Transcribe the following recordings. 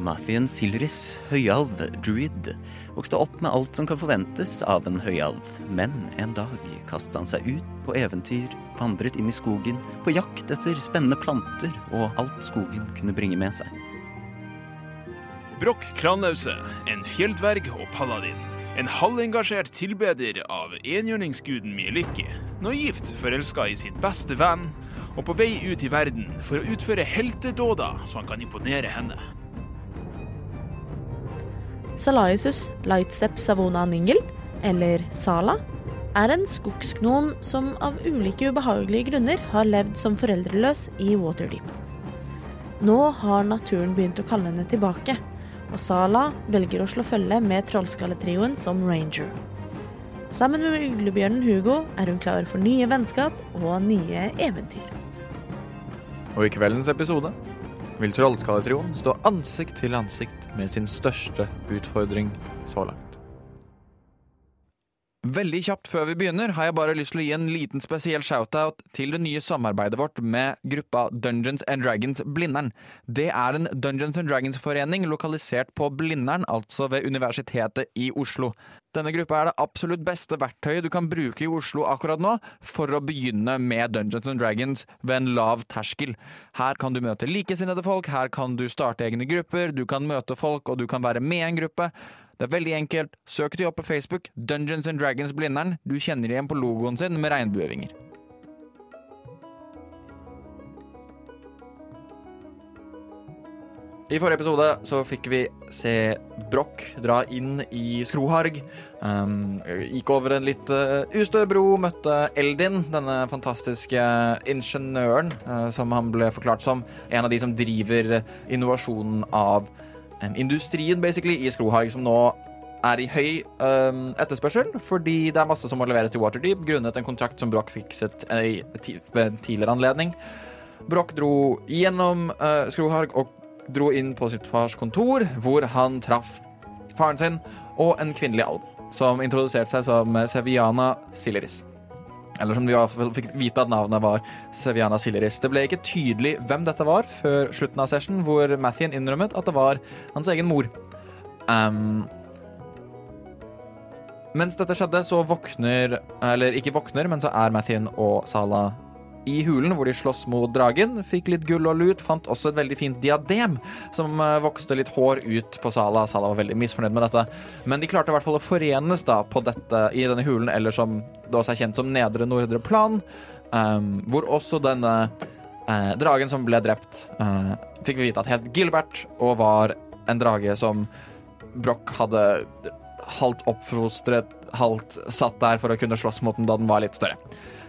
Mathien Silris, høyalv, druid, vokste opp med alt som kan forventes av en høyalv. Men en dag kastet han seg ut på eventyr, vandret inn i skogen, på jakt etter spennende planter og alt skogen kunne bringe med seg. Brokk Kranlause, en fjelldverg og paladin. En halvengasjert tilbeder av enhjørningsguden Mieliki. Naivt forelska i sin beste venn, og på vei ut i verden for å utføre heltedåder så han kan imponere henne. Salaisus Lightstep Savona Ningel, eller Sala, er en skogsgnom som av ulike ubehagelige grunner har levd som foreldreløs i Waterdeep. Nå har naturen begynt å kalle henne tilbake, og Sala velger å slå følge med trollskalletrioen som ranger. Sammen med uglebjørnen Hugo er hun klar for nye vennskap og nye eventyr. Og i kveldens episode vil Trollskalletrioen stå ansikt til ansikt med sin største utfordring så langt. Veldig kjapt før vi begynner, har jeg bare lyst til å gi en liten spesiell shoutout til det nye samarbeidet vårt med gruppa Dungeons and Dragons Blindern. Det er en Dungeons and Dragons-forening lokalisert på Blindern, altså ved Universitetet i Oslo. Denne gruppa er det absolutt beste verktøyet du kan bruke i Oslo akkurat nå for å begynne med Dungeons and Dragons ved en lav terskel. Her kan du møte likesinnede folk, her kan du starte egne grupper, du kan møte folk, og du kan være med i en gruppe. Det er veldig enkelt. Søk de opp på Facebook. Dungeons and Dragons Blindern. Du kjenner igjen på logoen sin med regnbuevinger. I forrige episode så fikk vi se Broch dra inn i Skroharg. Um, gikk over en litt uh, ustø bro, møtte Eldin, denne fantastiske ingeniøren uh, som han ble forklart som en av de som driver innovasjonen av um, industrien, basically, i Skroharg, som nå er i høy um, etterspørsel, fordi det er masse som må leveres til Waterdeep, grunnet en kontrakt som Broch fikset uh, ved en tidligere anledning. Broch dro gjennom uh, Skroharg og dro inn på sitt fars kontor, hvor han traff faren sin og en kvinnelig alv, som introduserte seg som Seviana Sileris. Eller som de i hvert fall fikk vite at navnet var Seviana Sileris. Det ble ikke tydelig hvem dette var før slutten av session, hvor Mathien innrømmet at det var hans egen mor. Um, mens dette skjedde, så våkner Eller ikke våkner, men så er Mathien og Sala i hulen hvor de slåss mot dragen. Fikk litt gull og lut. Fant også et veldig fint diadem som eh, vokste litt hår ut på Sala. Sala var veldig misfornøyd med dette. Men de klarte i hvert fall å forenes da på dette i denne hulen, eller som det også er kjent som Nedre Nordre Plan, um, hvor også denne uh, dragen som ble drept, uh, fikk vi vite at het Gilbert og var en drage som Broch hadde halvt oppfostret, halvt satt der for å kunne slåss mot den da den var litt større.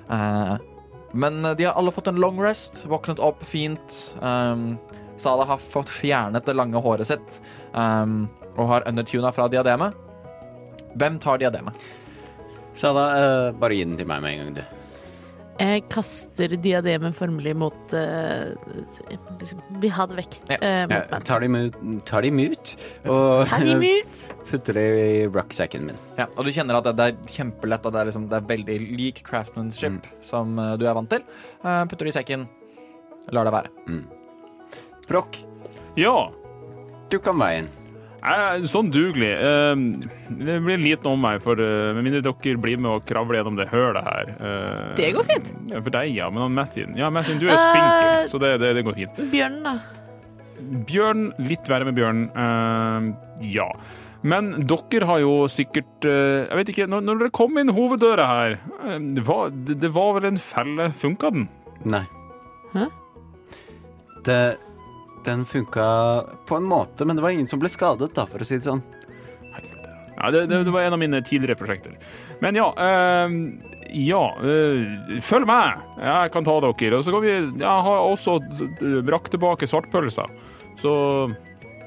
Uh, men de har alle fått en long rest, våknet opp fint. Um, Sala har fått fjernet det lange håret sitt um, og har undertuna fra diademet. Hvem tar diademet? Sala, uh, bare gi den til meg med en gang, du. Jeg kaster diademet formelig mot uh, liksom, Vi har det vekk. Ja. Uh, mot Ja, tar de ut, tar de mut og dem ut! putter det i rucksacken min. Ja, og du kjenner at det, det er kjempelett at det er, liksom, det er veldig lik craftsmanship som uh, du er vant til. Uh, putter det i sekken, lar det være. Brokk, Ja, du kan veien. Er sånn dugelig. Eh, Det blir liten om meg, for eh, med mindre dere blir med og kravler gjennom det hølet her. Eh, Det går fint. Ja, for deg, ja. Men han Mathien Ja, Mathien, du er spinkel, Eh, så det, det, det går fint. Bjørnen, da? Bjørn, litt verre med Bjørn. Eh, ja. Men dere har jo sikkert eh, Jeg vet ikke, når, når dere kom inn hoveddøra her, eh, det, var, det, det var vel en felle? Funka den? Nei. Hæ? Det, den funka på en måte, men det var ingen som ble skadet, da, for å si det sånn. Ja, det, det, det var en av mine tidligere prosjekter. Men ja Øh, Ja, øh, følg med! Jeg kan ta dere. Og så kan vi Jeg har også brakt tilbake svartpølser. Så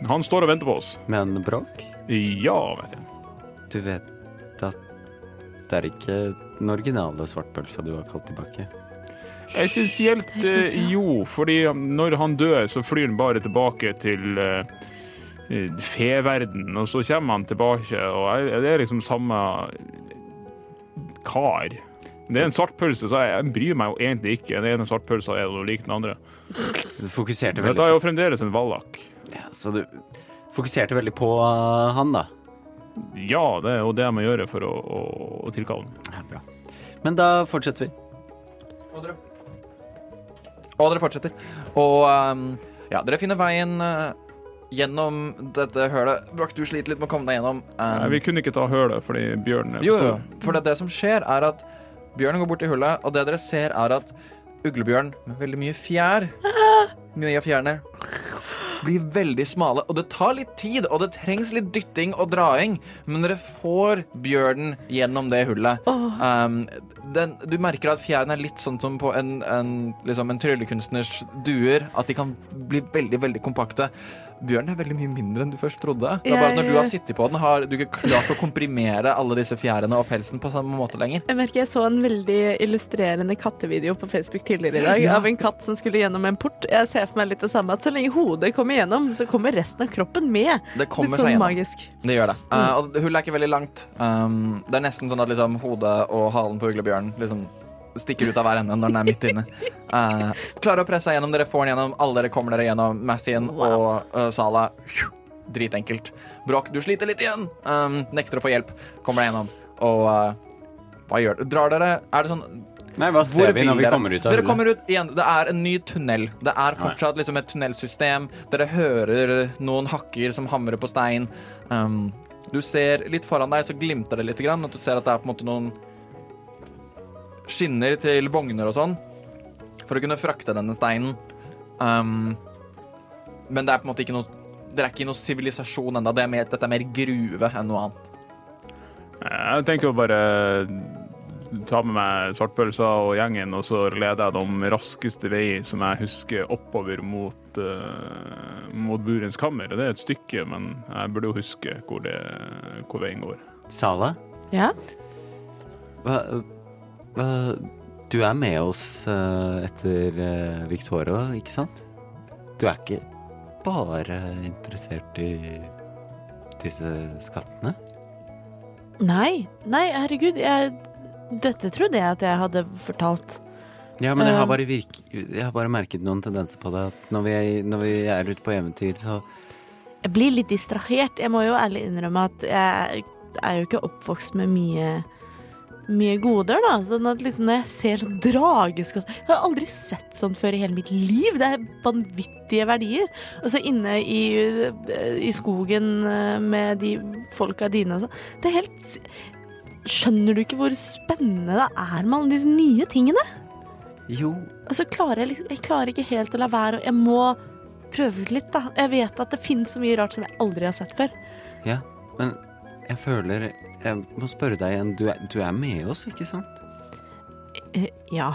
han står og venter på oss. Men bråk? Ja, vet jeg. du vet at det er ikke den originale svartpølsa du har kalt tilbake. Essensielt Det eh, jo, fordi når han dør, så flyr han bare tilbake til eh, eh, feverden, og så kommer han tilbake, og det er liksom samme kar. Det er en svartpølse, så jeg, jeg bryr meg jo egentlig ikke. Den ene svartpølsa er noe lik den andre. Du fokuserte Dette veldig, er jo fremdeles en vallak. ja, så du fokuserte veldig på uh, han, da. Ja, det er jo det jeg må gjøre for å, å, å tilkalle den. Ja, bra. Men da fortsetter vi. Og dere, fortsetter. Og um, ja, dere finner veien eh, gjennom dette hølet. Broch, du sliter litt med å komme deg gjennom. Um, Nei, Vi kunne ikke ta hølet fordi bjørnen er jo, for jo, for det, det som skjer, er at bjørnen går bort i hullet, og det dere ser, er at uglebjørn med veldig mye fjær Mye av fjærene blir veldig smale, og det tar litt tid, og det trengs litt dytting og draing, men dere får bjørnen gjennom det hullet. Um, den, du merker at fjæren er litt sånn som på en, en, liksom en tryllekunstners duer, at de kan bli veldig, veldig kompakte. Bjørnen er veldig mye mindre enn du først trodde. Det er bare når du har sittet på den, har du ikke klart å komprimere alle disse fjærene og pelsen på samme måte lenger. Jeg merker jeg så en veldig illustrerende kattevideo på Facebook tidligere i dag Ja. av en katt som skulle gjennom en port. Jeg ser for meg litt det samme, at så lenge hodet kommer gjennom, så kommer resten av kroppen med. Det kommer litt seg gjennom. magisk. Det gjør det. Uh, og er ikke veldig langt. Um, det er nesten sånn at liksom, hodet og halen på uglebjørnen liksom stikker ut av hver ende når den er midt inne. Uh, klarer å presse seg gjennom. Dere får den gjennom. Alle dere kommer dere gjennom. Mathien og uh, Sala. Dritenkelt. Broch, du sliter litt igjen. Um, nekter å få hjelp. Kommer deg gjennom. Og uh, hva gjør dere? Drar dere Er det sånn Nei, hva ser vi når vi kommer ut av Dere kommer ut igjen. Det er en ny tunnel. Det er fortsatt liksom et tunnelsystem. Dere hører noen hakker som hamrer på stein. Um, du ser litt foran deg, så glimter det litt. Grann, at du ser at det er på en måte noen skinner til vogner og sånn. For å kunne frakte denne steinen. Um, men det er på en måte ikke noe Dere er ikke i noe sivilisasjon ennå. Det Dette er mer gruve enn noe annet. Jeg tenker å bare ta med meg svartpølsa og gjengen, og så leder jeg dem raskeste vei som jeg husker oppover mot, uh, mot Burens kammer. Det er et stykke, men jeg burde jo huske hvor, det, hvor veien går. Sala, Ja. hva Du er med oss eh, etter uh, Victoria, ikke sant? Du er ikke bare interessert i disse skattene? Nei, nei, herregud. Jeg, dette trodde jeg at jeg hadde fortalt. Ja, men jeg har Um. bare, virke, jeg har bare merket noen tendenser på det. At når vi er, når vi er ute på eventyr, så Jeg blir litt distrahert. Jeg må jo ærlig innrømme at jeg er jo ikke oppvokst med mye mye goder, da. Sånn at liksom når jeg ser sånn drageskatt Jeg har aldri sett sånn før i hele mitt liv. Det er vanvittige verdier. Og så inne i, i skogen eh, med de folka dine og sånn. Det er helt Skjønner du ikke hvor spennende det er med alle disse nye tingene? Jo, Og så klarer jeg liksom Jeg klarer ikke helt å la være. Jeg må prøve ut litt, da. Jeg vet at det finnes så mye rart som jeg aldri har sett før. ja. Men jeg føler Jeg må spørre deg igjen. Du er, du er med oss, ikke sant? Eh, Ja.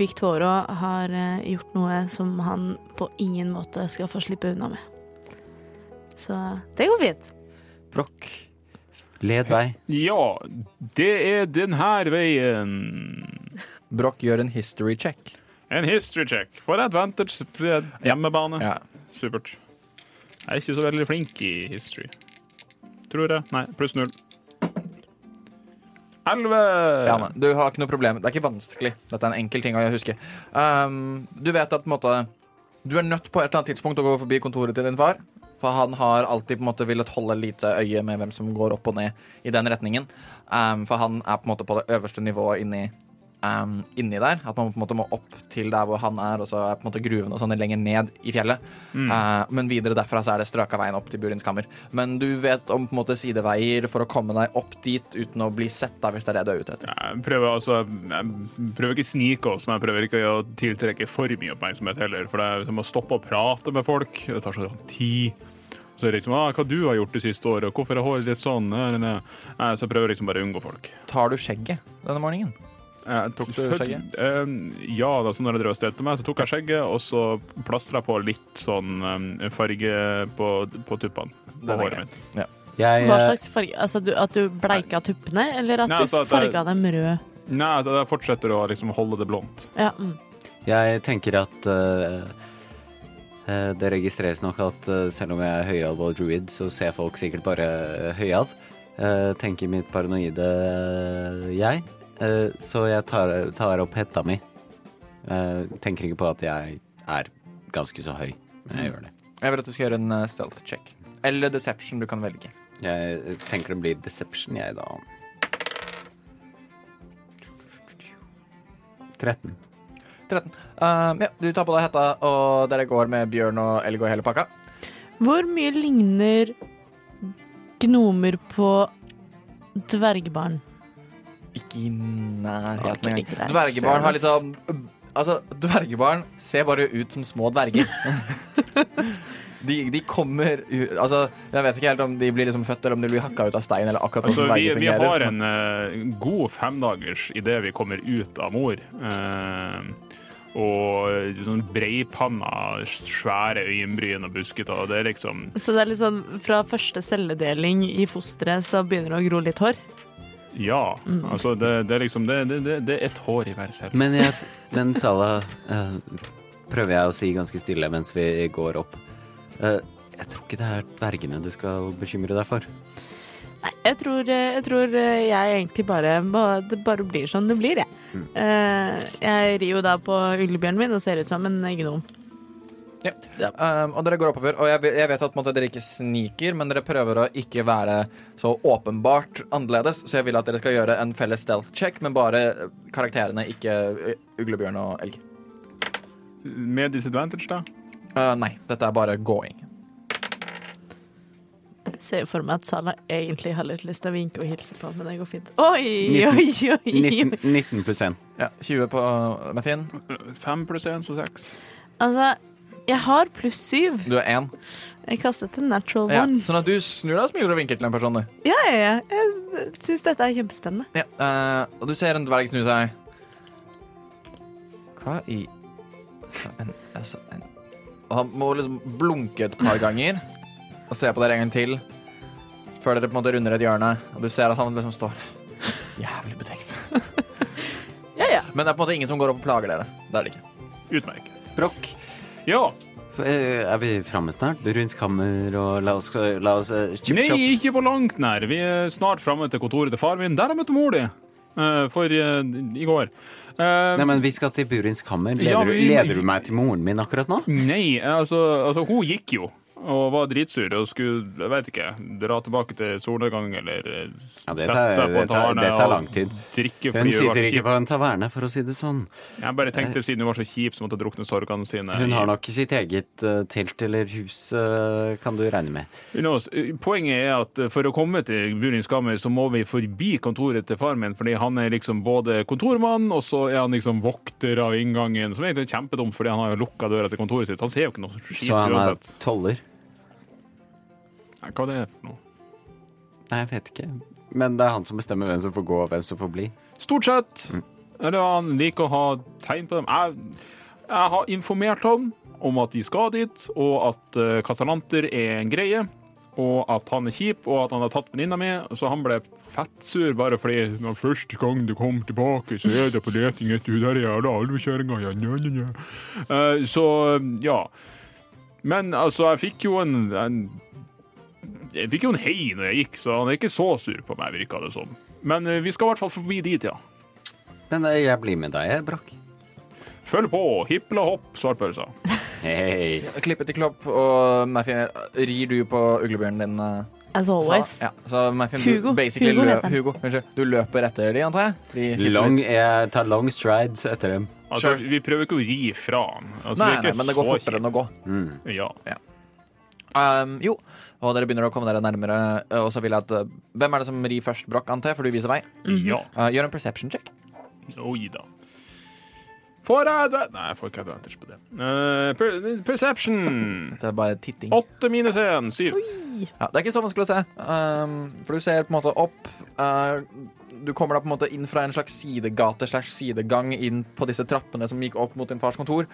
Victoria har eh, gjort noe som han på ingen måte skal få slippe unna med. Så det går fint. Broch, led vei. Ja, det er den her veien. Broch gjør en history check. En history check for advantage hjemmebane. hjemmebane. Ja. Supert. Jeg er ikke så veldig flink i history. Tror jeg. Nei, pluss null. Elleve! Ja, du har ikke noe problem. Det er ikke vanskelig. Dette er en enkel ting å huske. Um, du vet at måte Du er nødt på et eller annet tidspunkt å gå forbi kontoret til din far. For han har alltid på en måte villet holde lite øye med hvem som går opp og ned i den retningen. Um, for han er på en måte på det øverste nivået inni, um, inni der. At man på en måte må opp til der hvor han er, og så er på en måte gruven og sånn lenger ned i fjellet. Uh, men videre derfra så er det strøka veien opp til Burins kammer. Men du vet om på en måte sideveier for å komme deg opp dit uten å bli sett, da, hvis det er det du er ute etter. Jeg prøver altså Jeg prøver ikke snike oss, men jeg prøver ikke å tiltrekke for mye oppmerksomhet heller. For det er som å stoppe og prate med folk. Det tar så lang tid. Så er liksom ah, 'Hva du har gjort det siste året, hvorfor er håret ditt sånn?' Nei, Så jeg prøver liksom bare å unngå folk. Tar du skjegget denne morgenen? Jeg Tok du skjegget? Eh, ja, da, så når jeg drev og stelte meg, så tok jeg skjegget, og så plastra jeg på litt sånn eh, farge på, på tuppene. På Den håret mitt. Jeg, Hva eh, slags farge? Altså du, At du bleika tuppene, eller at Nei, du altså at farga dem rød? Nei, at jeg fortsetter å liksom holde det blondt. Ja, mm. Jeg tenker at eh, eh, det registreres nok at eh, selv om jeg er høyalv og druid, så ser folk sikkert bare eh, høyalv. Eh, tenker mitt paranoide eh, jeg. Eh, så jeg tar, tar opp hetta mi. Eh, tenker ikke på at jeg er ganske så høy, men jeg gjør det. Jeg vil at du skal gjøre en eh, stealth check. Eller deception, du kan velge. Jeg tenker det blir deception, jeg, da. 13. 13. Um, ja, du tar på deg hetta, og dere går med bjørn og elg og hele pakka. Hvor mye ligner gnomer på dvergbarn? Ikke i nærheten engang. Dvergebarn har liksom Altså, dvergebarn ser bare ut som små dverger. de, de kommer ut Altså, jeg vet ikke helt om de blir liksom født, eller om de blir hakka ut av stein, eller akkurat Altså, hvordan vi, vi har en uh, god femdagers idet vi kommer ut av mor. Uh, og sånn breipanna, svære øyenbryn og buskete. Det er liksom Så det er litt sånn fra første celledeling i fosteret så begynner det å gro litt hår? Ja. Altså, det, det er liksom det, det, det, er ett hår i hver celle. Men, jeg, men Sala, uh, prøver jeg å si ganske stille mens vi går opp. Uh, jeg tror ikke det er dvergene du skal bekymre deg for. Nei, jeg tror, eh, jeg tror eh, jeg egentlig bare må, Det bare blir som det blir, jeg. Mm. Uh, Jeg rir jo da på uglebjørnen min og ser ut som en gnom. Um, og dere går oppover, og jeg, jeg vet at måte, dere ikke sniker, men dere prøver å ikke være så åpenbart annerledes, så jeg vil at dere skal gjøre en felles stealth check, men bare eh, karakterene, ikke uglebjørn og elg. Med disadvantage, da? Uh, nei, dette er bare going. Jeg ser jo for meg at Sala egentlig har litt lyst til å vinke og hilse på, men det går fint. Oi, oi, oi! 19, 19 Ja, 20 på Matin. 5 pluss 1, så 6. Altså, jeg har pluss syv. Du er én. Jeg kastet en natural Ja, one. sånn at du snur deg og smiler og vinker til en person. du. Ja, ja, ja. Jeg syns dette er kjempespennende. Ja, eh, og du ser en dverg snu seg. Hva i hva en, altså, en. Og han må liksom blunke et par ganger og se på dere en gang til før dere på en måte runder et hjørne, og du ser at han liksom står jævlig betenkt. Ja, ja. Men det er på en måte ingen som går opp og plager dere. Det er det ikke. Utmerket. Brokk, Ja. eh, er vi framme snart? Burins kammer og la oss, la oss eh, chip Nei, ikke på langt nær. Vi er snart framme til kontoret til far min. Der jeg møtt mor di. eh, for eh, i går. Eh, Nei, men vi skal til Burins kammer. Leder, Ja, du- vi- leder du meg til moren min akkurat nå? Nei, altså, altså hun gikk jo og var dritsur og skulle, jeg vet ikke, dra tilbake til solnedgang eller eh, Ja, det sette seg på en taverne det tar og lang tid. drikke Hun sitter ikke på en taverne, for å si det sånn. Jeg bare tenkte siden hun var så kjip, så måtte hun drukne sorgene sine. Hun har nok sitt eget eh, telt eller hus, eh, kan du regne med. Poenget er at for å komme til Burins kammer, så må vi forbi kontoret til far min, fordi han er liksom både kontormann, og så er han liksom vokter av inngangen, som egentlig er kjempedum, fordi han har lukka døra til kontoret sitt, så han ser jo ikke noe skit Så han er uansett. toller. Nei, Hva er det for noe? Nei, jeg vet ikke. Men det er han som bestemmer hvem som får gå og hvem som får bli. Stort sett. Eller han liker å ha tegn på dem. Jeg, jeg har informert han om at vi skal dit, og at uh, katalanter er en greie. Og at han er kjip, og at han har tatt venninna mi. Så han ble fettsur bare fordi når første gang du kommer tilbake, så er det på leting etter hun der jævla alvekjerringa. Ja, ja, ja, ja. Eh, så ja. Men altså, jeg fikk jo en, en Jeg fikk jo en hei når jeg gikk, så han er ikke så sur på meg, virka det som. Men eh, vi skal i hvert fall forbi dit, ja. Men eh, jeg blir med deg, jeg, Brokk. Følg på, Hipla hopp, svartpølsa. Hei. Klippe til klopp, og Mathien, rir du på uglebjørnen din? eh, As always. Ja, så Mathien, Hugo. du Hugo lø. Hugo, unnskyld, du løper etter de, antar jeg? Fordi Long, jeg tar long strides etter dem. Altså, Sure. Vi prøver ikke å ri fra han. Altså, Nei, er nei, men det går fortere enn å gå. Mm. Ja. Ja. Um, jo, og dere begynner å komme dere nærmere, uh, og så vil jeg at uh, Hvem er det som rir først, Brokk, antar jeg, for du viser vei? ja. Uh, gjør en perception check. Oi da. Får jeg adva- Nei, jeg får ikke advantage på det. Uh, per perception. Det er bare titting. Åtte minus én, syv. Ja, det er ikke så vanskelig å se, um, for du ser på en måte opp. Uh, du kommer da på en måte inn fra en slags sidegate slash sidegang inn på disse trappene som gikk opp mot din fars kontor.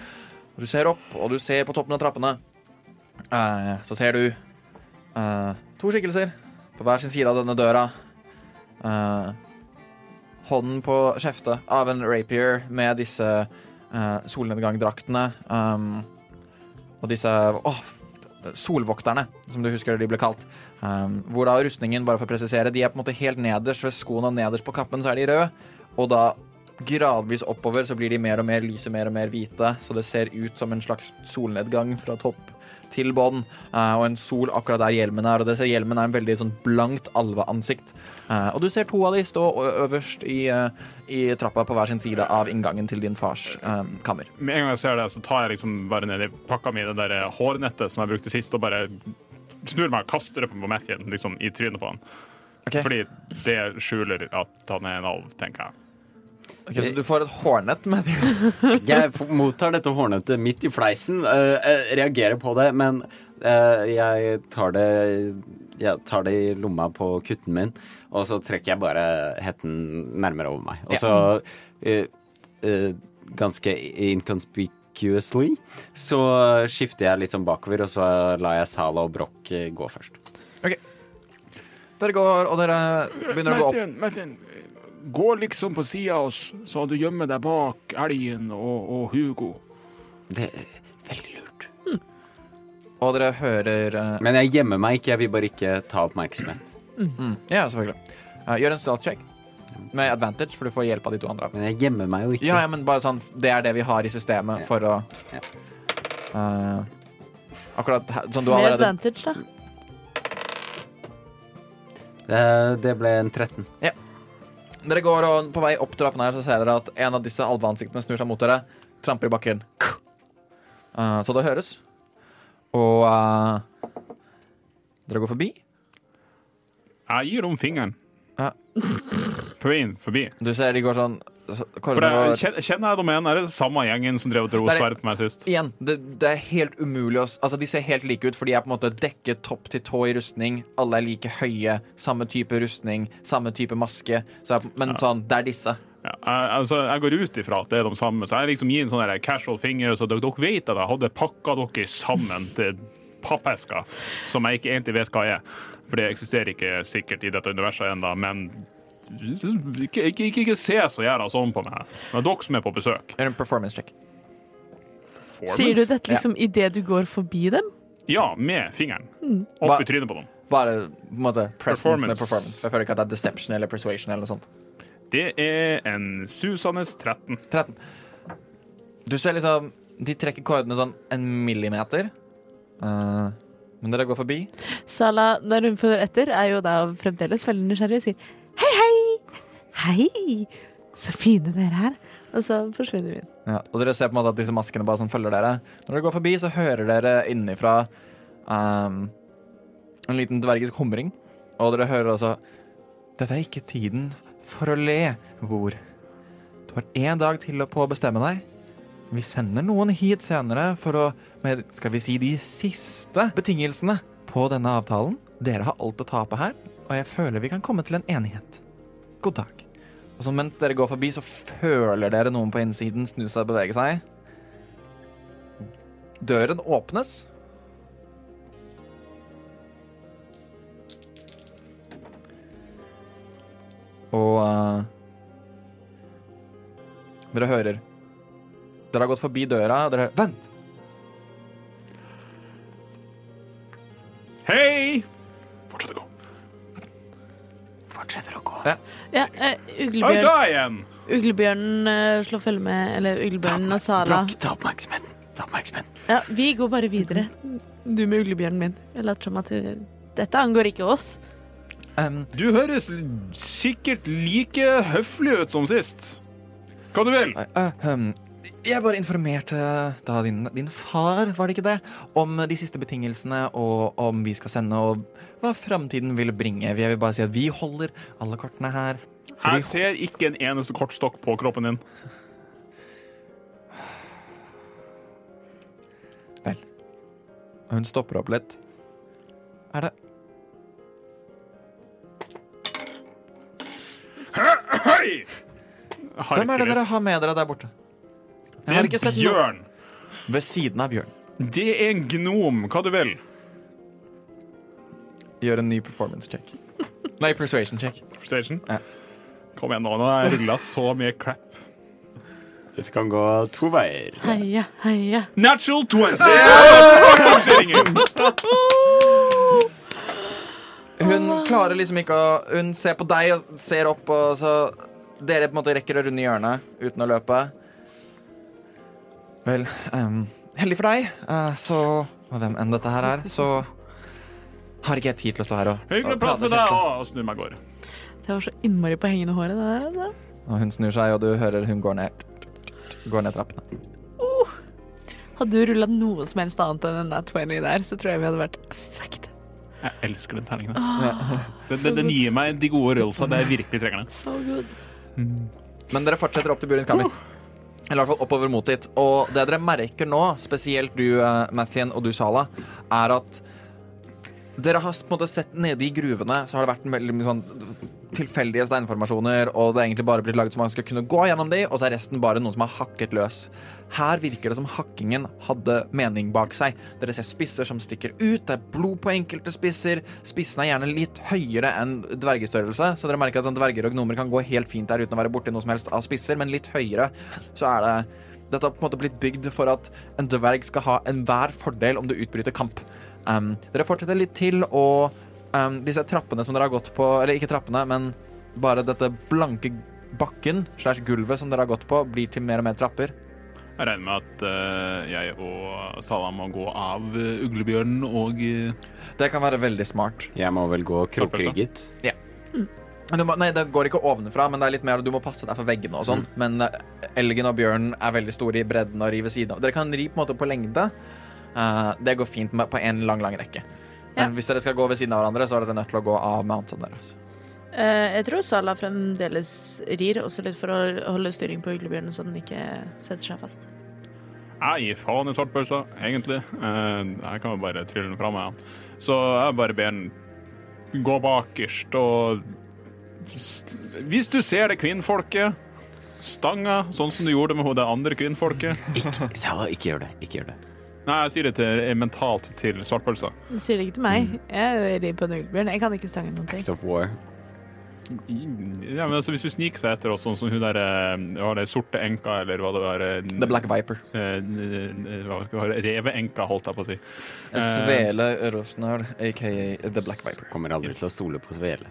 Du ser opp, og du ser på toppen av trappene. Uh, så ser du uh, to skikkelser på hver sin side av denne døra. Uh, hånden på skjeftet av en rapier med disse solnedgangdraktene. Um, og disse oh, solvokterne, som du husker de ble kalt. Um, hvor da rustningen, bare for å presisere, de er på en måte helt nederst ved skoene, og nederst på kappen så er de røde. Og da gradvis oppover så blir de mer og mer lyse, mer og mer hvite, så det ser ut som en slags solnedgang fra topp til bånn, eh, og en sol akkurat der hjelmen er. Og det ser hjelmen er en veldig sånn blankt alveansikt. Eh, og du ser to av de stå øverst i, eh, i trappa på hver sin side av inngangen til din fars kammer. Med en gang jeg ser det, så tar jeg liksom bare ned i pakka mi det der hårnettet som jeg brukte sist, og bare snur meg og kaster det på Matthew liksom, i trynet på han. Okay. Fordi det skjuler at han er en alv, tenker jeg. Ok, så du får et hårnett med det. Jeg mottar dette hårnettet midt i fleisen, øh, øh, reagerer på det, men øh, jeg tar det Jeg tar det i lomma på kutten min, og så trekker jeg bare hetten nærmere over meg. Og så uh, uh, ganske inconspicuously så skifter jeg litt sånn bakover, og så lar jeg Sala og Broch gå først. Dere går, og dere begynner å gå opp. Martin, Gå liksom på sida av oss, så du gjemmer deg bak elgen og, og Hugo. Det er veldig lurt. Og dere hører uh... Men jeg gjemmer meg ikke, jeg vil bare ikke ta oppmerksomhet. mm, Ja, selvfølgelig. Uh, gjør en stealth check med advantage, for du får hjelp av de to andre. Men jeg gjemmer meg jo ikke. Ja, ja, men bare sånn Det er det vi har i systemet Ja. for å Ja. eh, Akkurat her- sånn du Med allerede advantage, da. Eh, Det ble en 13. Dere går og på vei opp trappen her, så ser dere at en av disse alveansiktene snur seg mot dere, tramper i bakken. Uh, så det høres. Og uh, dere går forbi. Jeg gir om fingeren. Ja. På veien forbi. Du ser de går sånn så- For det, er, var- kjen- kjenner jeg dem igjen? Er det samme gjengen som drev og dro er- sverd på meg sist? Igjen, det, det er helt umulig å Altså, de ser helt like ut, for de er på en måte dekket topp til tå i rustning. Alle er like høye. Samme type rustning, samme type maske. Så men sånn, det er disse. Ja, jeg, altså, jeg går ut ifra at det er de samme, så jeg liksom gir en sånn casual finger, så dere, dere vet at jeg hadde pakka dere sammen til pappesker, som jeg ikke egentlig vet hva er. For det eksisterer ikke sikkert i dette universet ennå, men ikke, ikke, ikke, ikke se så jævla sånn på meg. Det er dere som er på besøk. Gjør en performance check. Sier du dette liksom idet du går forbi dem? Ja, med fingeren. Opp i trynet på dem. Bare på en måte presence med Performance. performance. Jeg føler ikke at det er deception eller persuasion eller noe sånt. Det er en susende 13. 13. Du ser liksom De trekker kordene sånn en millimeter. Uh, men dere går forbi. Sala, når hun følger etter, er jo da fremdeles veldig nysgjerrig og sier hei, hei! Hei! Så fine dere er. Og så forsvinner vi. Ja, og dere ser på en måte at disse maskene bare sånn følger dere. Når dere går forbi, så hører dere innenfra um, en liten dvergisk humring. Og dere hører også Dette er ikke tiden for å le, Bor. Du har én dag til på å bestemme deg. Vi sender noen hit senere for å med, skal vi si, de siste betingelsene på denne avtalen. Dere har alt å tape her, og jeg føler vi kan komme til en enighet. God dag. Og så mens dere går forbi, så føler dere noen på innsiden snu seg og bevege seg. Døren åpnes. Og uh, Dere hører Dere har gått forbi døra, og dere Vent! Hei! Fortsetter å gå. Ja, ja uh, uglebjørn, da igjen! uglebjørnen uh, slår følge med Eller uglebjørnen og Sala. Ta oppmerksomheten. Ta oppmerksomheten. Ja, vi går bare videre. Du med uglebjørnen min. Jeg later som at dette angår ikke oss. Um, Du høres sikkert like høflig ut som sist. Hva du vil? Nei, um, ehm, jeg bare informerte da din, din far, var det ikke det, om de siste betingelsene og om vi skal sende og hva framtiden vil bringe. Jeg vil bare si at vi holder alle kortene her. Jeg ser ikke en eneste kortstokk på kroppen din. vel. Hun stopper opp litt. Er det Hei! Hvem er det dere har med dere der borte? Det er en bjørn. ved siden av bjørn. Det er en gnom. Hva du vil? Gjør en ny performance check. Nei, persuasion check. Persuasion? Ja. Kom igjen nå, nå har jeg rulla så mye crap. Dette kan gå to veier. Heia, heia. Natural 20! Det. Hun klarer liksom ikke å Hun ser på deg og ser opp, og så Dere på en måte rekker å runde hjørnet uten å løpe. Vel, um, heldig for deg, uh, så Og hvem enn dette her er, så har ikke jeg tid til å stå her og, Hyggelig å prate med deg, kjefte. og snu meg av gårde. Det var så innmari på hengende håret. Det der, Det. Og hun snur seg, og du hører hun går ned Går ned trappene. Hadde du rulla noe som helst annet enn den der 20 der, så tror jeg vi hadde vært fucked. Jeg elsker den terningen. Den, den, den gir meg de gode rollsa der jeg virkelig trenger den. So good. Men dere fortsetter opp til Burins kammer. Eller i hvert fall oppover mot dit. Og det dere merker nå, spesielt du, uh, Mathien, og du, Sala, er at dere har på en måte sett nede i gruvene, så har det vært en veldig sånn tilfeldige steinformasjoner, og det er egentlig bare blitt laget så man skal kunne gå gjennom de, og så er resten bare noen som har hakket løs. Her virker det som hakkingen hadde mening bak seg. Dere ser spisser som stikker ut, det er blod på enkelte spisser. Spissene er gjerne litt høyere enn dvergestørrelse, så dere merker at sånn dverger og gnomer kan gå helt fint der uten å være borti noe som helst av spisser, men litt høyere så er det dette har på en måte blitt bygd for at en dverg skal ha enhver fordel om det utbryter kamp. Um, dere fortsetter litt til, og um, disse trappene som dere har gått på Eller ikke trappene, men bare dette blanke bakken slash gulvet som dere har gått på, blir til mer og mer trapper. Jeg regner med at uh, jeg og Salah må gå av uh, uglebjørnen og uh, Det kan være veldig smart. Jeg må vel gå krokrygget. Ja. Du må, nei, det går ikke ovenfra, men det er litt mer du må passe deg for veggene og sånn. Men eh, elgen og bjørnen er veldig store i bredden og ri ved siden av. Dere kan ri på en måte på lengde. Eh, det går fint med, på en lang, lang rekke. Men hvis dere skal gå ved siden av hverandre, så er dere nødt til å gå av mountain deres. Eh, jeg tror Sala fremdeles rir, også litt for å holde styring på uglebjørnen, så den ikke setter seg fast. Jeg gir faen i svartpølsa, egentlig. Eh, jeg kan jo bare trylle den fra meg. ja. Så jeg bare ber den gå bakerst og Hvis du ser det kvinnfolket, stanga, sånn som du gjorde med det andre kvinnfolket Ikke, Sala, ikke gjør det. Ikke gjør det. Nei, jeg sier det til, mentalt til svartpølsa. Du sier det ikke til meg. Jeg rir på en uglebjørn. Jeg kan ikke stange noen ting. Act of war. Ja, men altså, Hvis du sniker seg etter oss, sånn som hun der ja, det sorte enka, eller hva det var eh, The Black Viper. eh, Reveenka, holdt jeg på å si. Eh, Svele Rosnar, aka The Black Viper. Kommer aldri til å stole på Svele.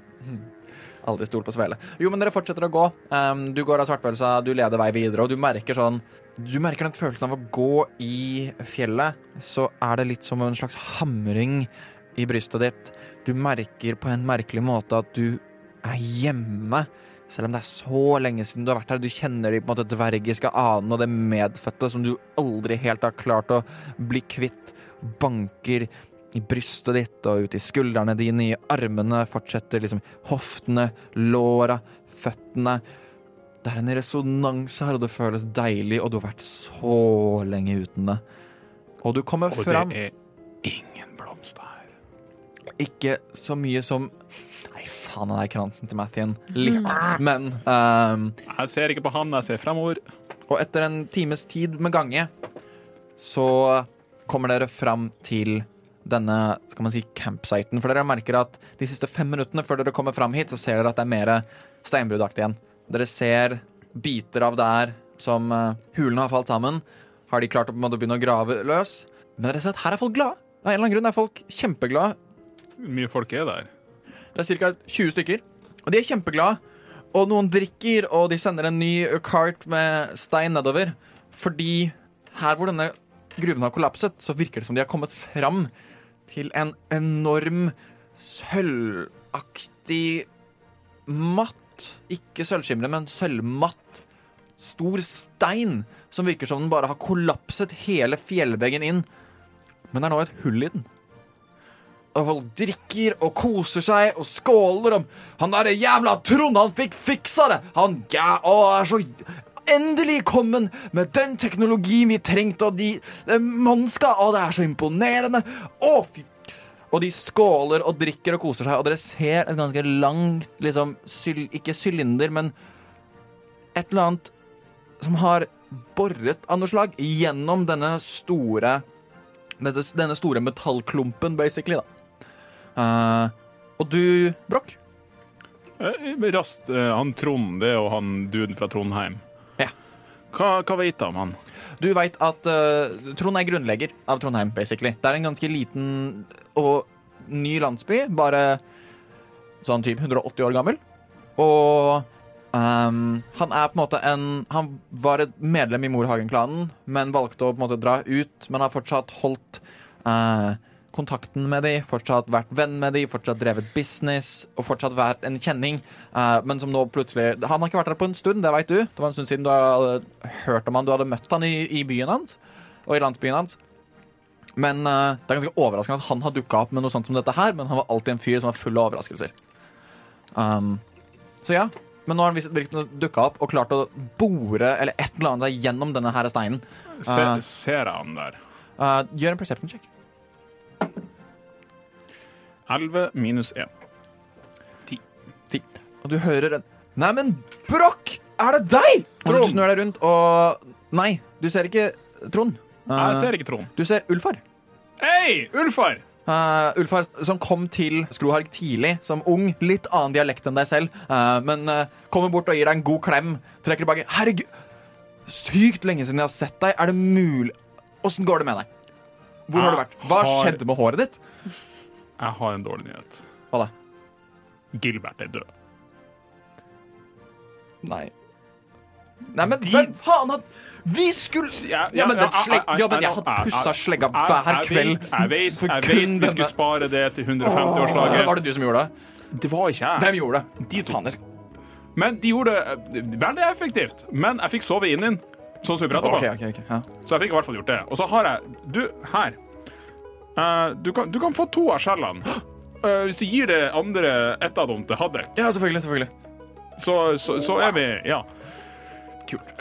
Aldri stol på svele. Jo, men dere fortsetter å gå. Um, du går av svartpølsa, du leder vei videre, og du merker sånn Du merker den følelsen av å gå i fjellet. Så er det litt som en slags hamring i brystet ditt. Du merker på en merkelig måte at du er hjemme. Selv om det er så lenge siden du har vært her. Du kjenner de på en måte dvergiske anene og det medfødte som du aldri helt har klart å bli kvitt. Banker i brystet ditt og ut i skuldrene dine, i armene, fortsetter liksom hoftene, låra, føttene. Det er en resonans her, og det føles deilig, og du har vært så lenge uten det. Og du kommer Og fram det er ingen blomst her. ikke så mye som Nei, faen, den der kransen til Mathien. Litt. Men um, Jeg ser ikke på han, jeg ser fremover. Og etter en times tid med gange så kommer dere fram til denne skal man si, campsiten. For dere merker at de siste fem minuttene før dere kommer fram hit, så ser dere at det er mer steinbruddaktig igjen. Dere ser biter av der som eh, hulene har falt sammen. Har de klart å begynne å grave løs? Men dere ser at her er folk glade. Av en eller annen grunn er folk kjempeglade. Hvor mye folk er der? Det er ca. 20 stykker. Og de er kjempeglade. Og noen drikker, og de sender en ny kart med stein nedover. Fordi her hvor denne gruven har kollapset, så virker det som de har kommet fram til en enorm sølvaktig matt Ikke sølvskimre, men sølvmatt. Stor stein som virker som den bare har kollapset hele fjellveggen inn. Men det er nå et hull i den. Og folk drikker og koser seg og skåler om Han derre jævla Trond, han fikk fiksa det! Han ja, å, er så endelig kommet med den teknologien vi trengte, og de mannska mannskap Å, det er så imponerende! Å, fy Og de skåler og drikker og koser seg, og dere ser et ganske langt liksom, syl, Ikke sylinder, men et eller annet som har boret av noe slag gjennom denne store dette, Denne store metallklumpen, basically, da. Uh, og du, Brokk, Eh, Raskt, eh, han Trond, det er jo han duden fra Trondheim. Hva, hva vet du om han? Du veit at uh, Trond er grunnlegger av Trondheim, basically. Det er en ganske liten og ny landsby, bare sånn typ 180 år gammel. Og Um, han er på en måte en Han var et medlem i Morhagen-klanen, men valgte å på en måte dra ut, men har fortsatt holdt eh, kontakten med de, fortsatt vært venn med de, fortsatt drevet business og fortsatt vært en kjenning. uh, men som nå plutselig Han har ikke vært der på en stund, det veit du. Det var en stund siden du hadde hørt om han, du hadde møtt han i, i byen hans og i landsbyen hans. Men uh, det er ganske overraskende at han har dukka opp med noe sånt som dette her, men han var alltid en fyr som var full av overraskelser. Um, så ja. Men nå har han visst- virkelig dukka opp og klart å bore eller et eller annet gjennom denne her steinen. Se, Ah. ser jeg han der? Uh, gjør en perception check. 11 minus 1. Og du hører en Neimen, Brokk! Er det deg?! Og du Trond. snur deg rundt, og Nei, du ser ikke Trond. Nei, Eh, jeg ser ikke Trond. Du ser Ulfar. Hei, Ulfar! Uh, Ulfar som kom til Skroharg tidlig som ung. Litt annen dialekt enn deg selv, uh, men eh, kommer bort og gir deg en god klem. Trekker tilbake. Herregud, sykt lenge siden jeg har sett deg. Er det mulig Åssen går det med deg? Hvor har du vært? Hva Har- skjedde med håret ditt? Jeg har en dårlig nyhet. Hva da? Gilbert er død. Nei. Nei, men hvem faen har Vi skulle Ja, Ja, men den slegg... Ja, men jeg- hadde pussa slegga hver hver jeg kveld. vet, Jeg vet, jeg vet vi skulle spare det til 150-årslaget. Var det du som gjorde det? Det var ikke jeg. Hvem gjorde det? De to. Men de gjorde det eh, veldig effektivt. Men jeg fikk sove inn inn, sånn som vi prata om. Okay, okay, okay. ja. Så jeg fikk i hvert fall gjort det. Og så har jeg Du, her. Eh, du, kan, du kan få to av skjellene. Eh, hvis du gir det andre ett av dem til Haddek, ja, selvfølgelig. selvfølgelig så, så, så er vi Ja. Kult.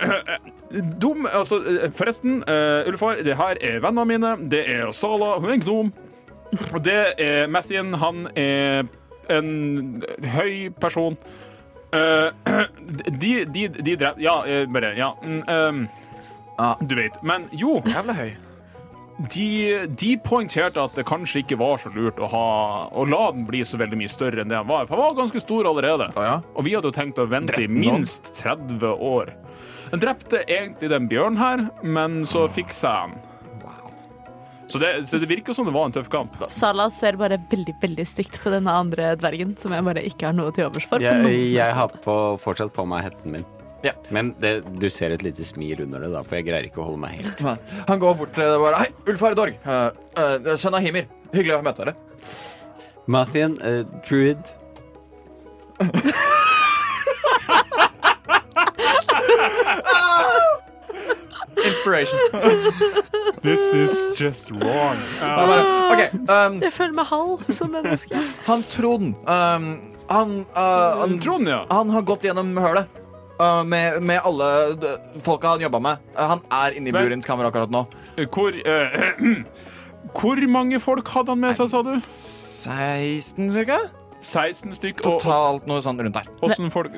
Dum, altså, eh, forresten, uh, Ulfar, det her er vennene mine. Det er Sala, hun er en gnom. Og det er Mathien, han er en høy person. Uh, de, de, de drev Ja, eh, bare Ja. Ja. Du vet. Men jo, Jævla høy. De, de poengterte at det kanskje ikke var så lurt å, ha, å la den bli så veldig mye større enn det den var. For den var ganske stor allerede. Å ja? Og vi hadde jo tenkt å vente i minst 30 år. Den drepte egentlig den bjørnen her, men så fiksa jeg den. Så det, så det virker som det var en tøff kamp. Salah ser bare veldig veldig stygt på denne andre dvergen, som jeg bare ikke har noe til overs for. Jeg, jeg har på, fortsatt på meg hetten min. Ja. Men det, du ser et lite smil under det, da, for jeg greier ikke å holde meg helt. Han går bort til det bare Hei, Ulf Dorg. Uh, uh, sønn av Himir. Hyggelig å møte dere. Mathien, uh, druid. Inspiration. This is just wrong. Han bare, OK. Um, Jeg føler meg halv som menneske. han Trond um, han, uh, han, Trond, ja. han har gått gjennom hølet. Uh, med, med alle folka han jobba med. Uh, han er inne i Burins kammer akkurat nå. Hvor uh, Hvor mange folk hadde han med seg, sa du? 16 cirka? 16 stykk. Og, og Totalt noe sånn rundt der. hvordan folk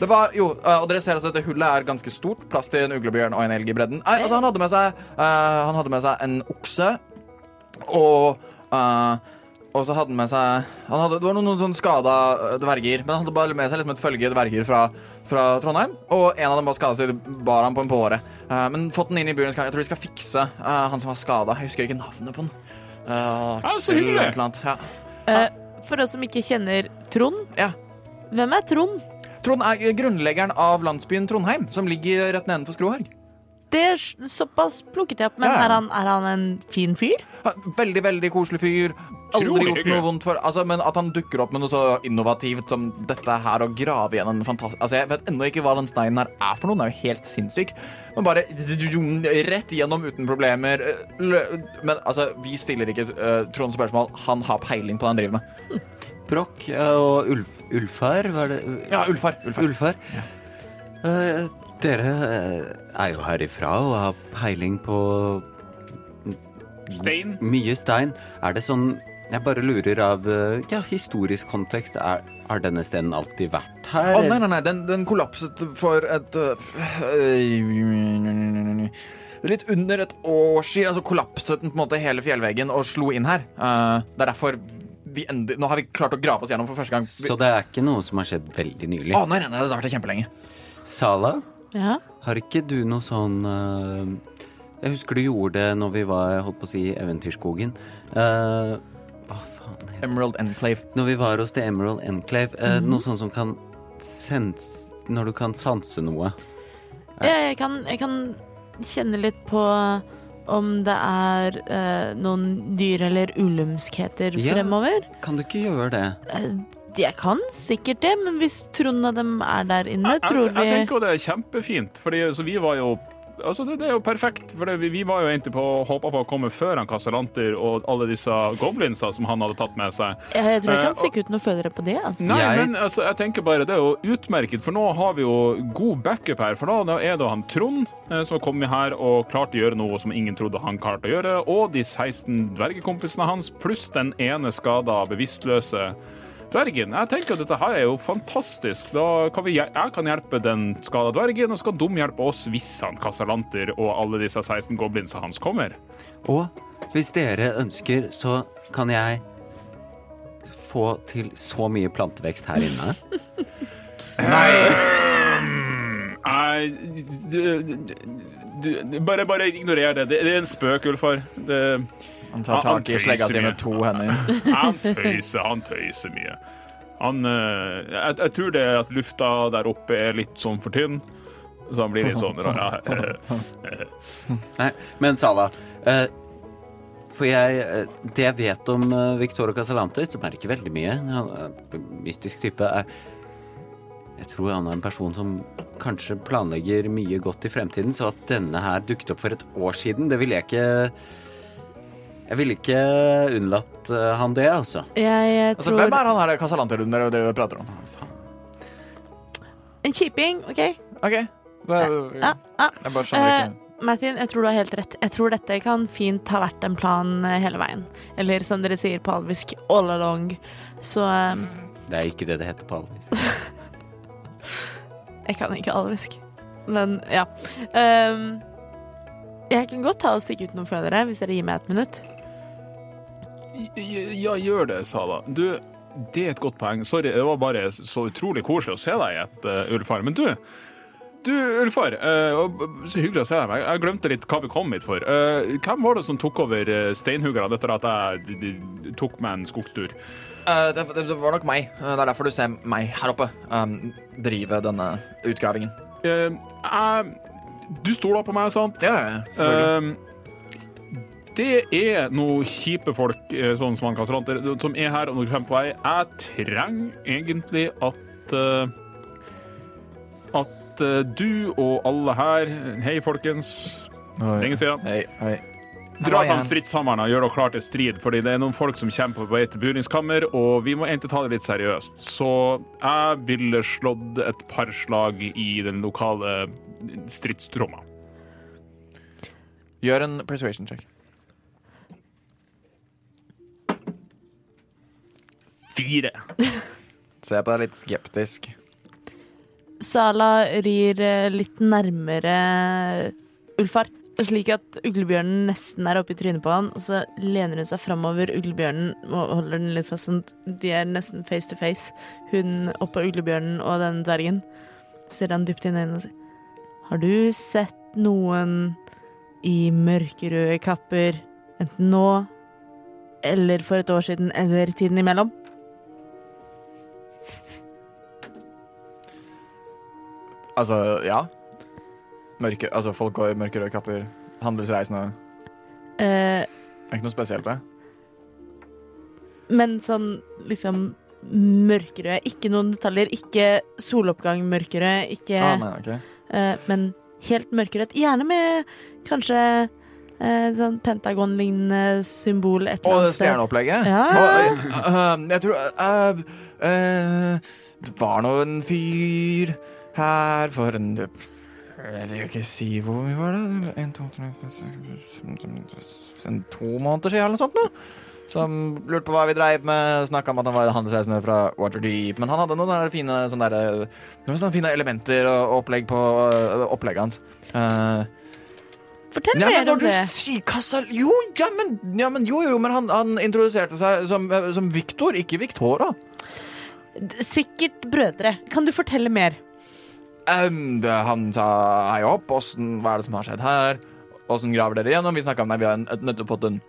Det var, jo, og dere ser at dette hullet er ganske stort. Plass til en uglebjørn og en elg i bredden. Nei, altså, han, hadde med seg, han hadde med seg en okse og og så hadde han med seg han hadde, Det var noen, noen sånn skada dverger, men han hadde bare med seg liksom et følge dverger fra, fra Trondheim. Og en av dem var skada, så de bar han på en påre. Uh, men fått den inn i buren. Jeg tror de skal fikse uh, han som var skada. Jeg husker ikke navnet på den. Uh, Ja, så Aksel hyggelig. eller annet. Ja. Uh, for oss som ikke kjenner Trond, Ja. hvem er Trond? Trond er grunnleggeren av landsbyen Trondheim, som ligger rett nedenfor Skroharg. Det er såpass plukket jeg opp, men Ja, ja. er, han, er han en fin fyr? Veldig, veldig koselig fyr. Aldri gjort noe vondt for altså, Men at han dukker opp med noe så innovativt som dette her, og grave igjen en fantastisk Altså, Jeg vet ennå ikke hva den steinen her er for noe. Den er jo helt sinnssyk. Men bare rett igjennom uten problemer. Men altså, vi stiller ikke uh, Trond spørsmål. Han har peiling på det han driver med. Brokk og Ulf, Ulfar, var det? Ja, Ulfar. Ulfar. Ulfar. Eh, dere eh, er jo herifra og har peiling på Stein. mye stein. Er det sånn Jeg bare lurer av eh, ja, historisk kontekst. Er, har denne steinen alltid vært her? Å, nei, nei, nei. Den, den kollapset for et uh, Litt under et år siden altså kollapset den på en måte hele fjellveggen og slo inn her. Uh, det er derfor vi endelig, nå har vi klart å grave oss gjennom for første gang. Vi, Så det er ikke noe som har skjedd veldig nylig. å, nei, nei, nei, det har vært kjempelenge. Sala, Ja. har ikke du noe sånn uh, Jeg husker du gjorde det når vi var holdt på å si Eventyrskogen. Eh, Emerald Enclave. Når vi var hos The Emerald Enclave. eh, -hmm. Noe sånt som kan sens... Når du kan sanse noe. Jeg, kan, jeg kan kjenne litt på om det er eh, noen dyr eller ulumskheter Ja. fremover. Kan du ikke gjøre det? Eh, jeg kan sikkert det, men hvis Trond og dem er der inne, Jeg, tror jeg, tenker jo det er kjempefint, fordi vi var jo Altså det, det er jo perfekt, for det, vi, vi var jo egentlig på håpa på å komme før han Casalanter og alle disse goblinsa som han hadde tatt med seg. jeg, jeg tror ikke han stikker stikke ut noe følgere på det. Altså. Nei, Jeg- men altså, jeg tenker bare det er jo utmerket, for nå har vi jo god backup her. For da, da er det han Trond eh, som har kommet her og klart å gjøre noe som ingen trodde han klarte å gjøre, og de 16 dvergekompisene hans, pluss den ene skada, bevisstløse dvergen. Jeg tenker at dette her er jo fantastisk. Da kan vi, jeg kan hjelpe den skada dvergen, og så kan de hjelpe oss hvis han Casalanter og alle disse 16 goblinsa hans kommer. Og hvis dere ønsker, så kan jeg få til så mye plantevekst her inne. Nei, du, du, du, bare, bare ignorer det. Det, det er en spøk, Ulfar. Det Han tar tak i slegga si med to hender. Han tøyser, han tøyser mye. Han eh, jeg, jeg tror det er at lufta der oppe er litt sånn for tynn. Så han blir litt sånn rar. Nei, men Sala eh, For jeg eh, Det jeg vet om eh, Victorio Casalante, som er ikke veldig mye Han er en mystisk type er, Jeg tror han er en person som kanskje planlegger mye godt i fremtiden, så at denne her dukket opp for et år siden, det ville jeg ikke Jeg ville ikke unnlatt eh, han det, altså. Jeg tror Altså, hvem er han her Casalanter dere, dere prater om? En kjiping, OK? OK. Det er, Ja, ja. jeg bare skjønner Eh, ikke. Mathin, jeg tror du har helt rett. Jeg tror dette kan fint ha vært en plan eh, hele veien. Eller som dere sier på alvisk, all along. Så um... Det er ikke det det heter på alvisk. Jeg kan ikke alvisk. Men ja. Um, jeg kan godt ta og stikke ut noen følgere hvis dere gir meg et minutt. Ja, gjør det, Sala. Du, det er et godt poeng. Sorry, det var bare så utrolig koselig å se deg i et, uh, Ulfar. Men du, du, Ulfar, uh, så hyggelig å se deg. Jeg glemte litt hva vi kom hit for. Uh, hvem var det som tok over steinhuggerne etter at jeg de, de, tok meg en skogstur? Uh, det, det, var nok meg. Det er derfor du ser meg her oppe um, drive denne utgravingen. Uh, du stoler på meg, sant? Ja, ja, selvfølgelig. Det er noen kjipe folk eh, sånn som han kastranter som er her og når du kommer på vei. Jeg trenger egentlig at eh, At eh, du og alle her Hei, folkens. Lenge siden. Hei, hei. Dra fram igjen. stridshammeren og gjør dere klar til strid, fordi det er noen folk som kommer på vei til buringskammer, og vi må egentlig ta det litt seriøst. Så jeg ville slått et par slag i den lokale stridstromma. Gjør en persuasion check. Fire. jeg på deg litt skeptisk. Sala rir eh, litt nærmere Ulfar, slik at uglebjørnen nesten er oppi trynet på han, og så lener hun seg framover uglebjørnen og holder den litt fast sånn de er nesten face to face. Hun oppå uglebjørnen og den dvergen. Ser han dypt inn i øynene og sier Har du sett noen i mørkerøde kapper, enten nå eller for et år siden eller tiden imellom? Altså, ja. Mørke, altså, folk går i mørkerøde kapper. Handelsreisende. Eh, Det er ikke noe spesielt, det. Men sånn liksom mørkerød. Ikke noen detaljer. Ikke soloppgang mørkerød. Ikke Ah, nei, ok. eh, Men helt mørkerødt. Gjerne med kanskje eh, sånn pentagon-lignende symbol et eller Og annet sted. stjerneopplegget? Ja. Og, eh, eh, jeg tror eh, eh, Det var nå en fyr her for en Jeg vil ikke si hvor mye var det? En, to, tre, en, to måneder siden eller noe sånt. nå som lurte på hva vi dreiv med. Snakka om at han var handelsreisende fra Waterdeep. Men han hadde noen der fine, sånne der, noen sånne fine elementer og opplegg på øh, opplegget hans. Uh, Fortell mer om du det. Casal... Jo, ja, men, ja, men jo, jo, men han, han introduserte seg som, som Victor, ikke Victoria. Sikkert brødre. Kan du fortelle mer? Um, det, han sa hei opp, åssen, hva er det som har skjedd her? Åssen graver dere gjennom? Vi snakka om nei, vi har nettopp fått en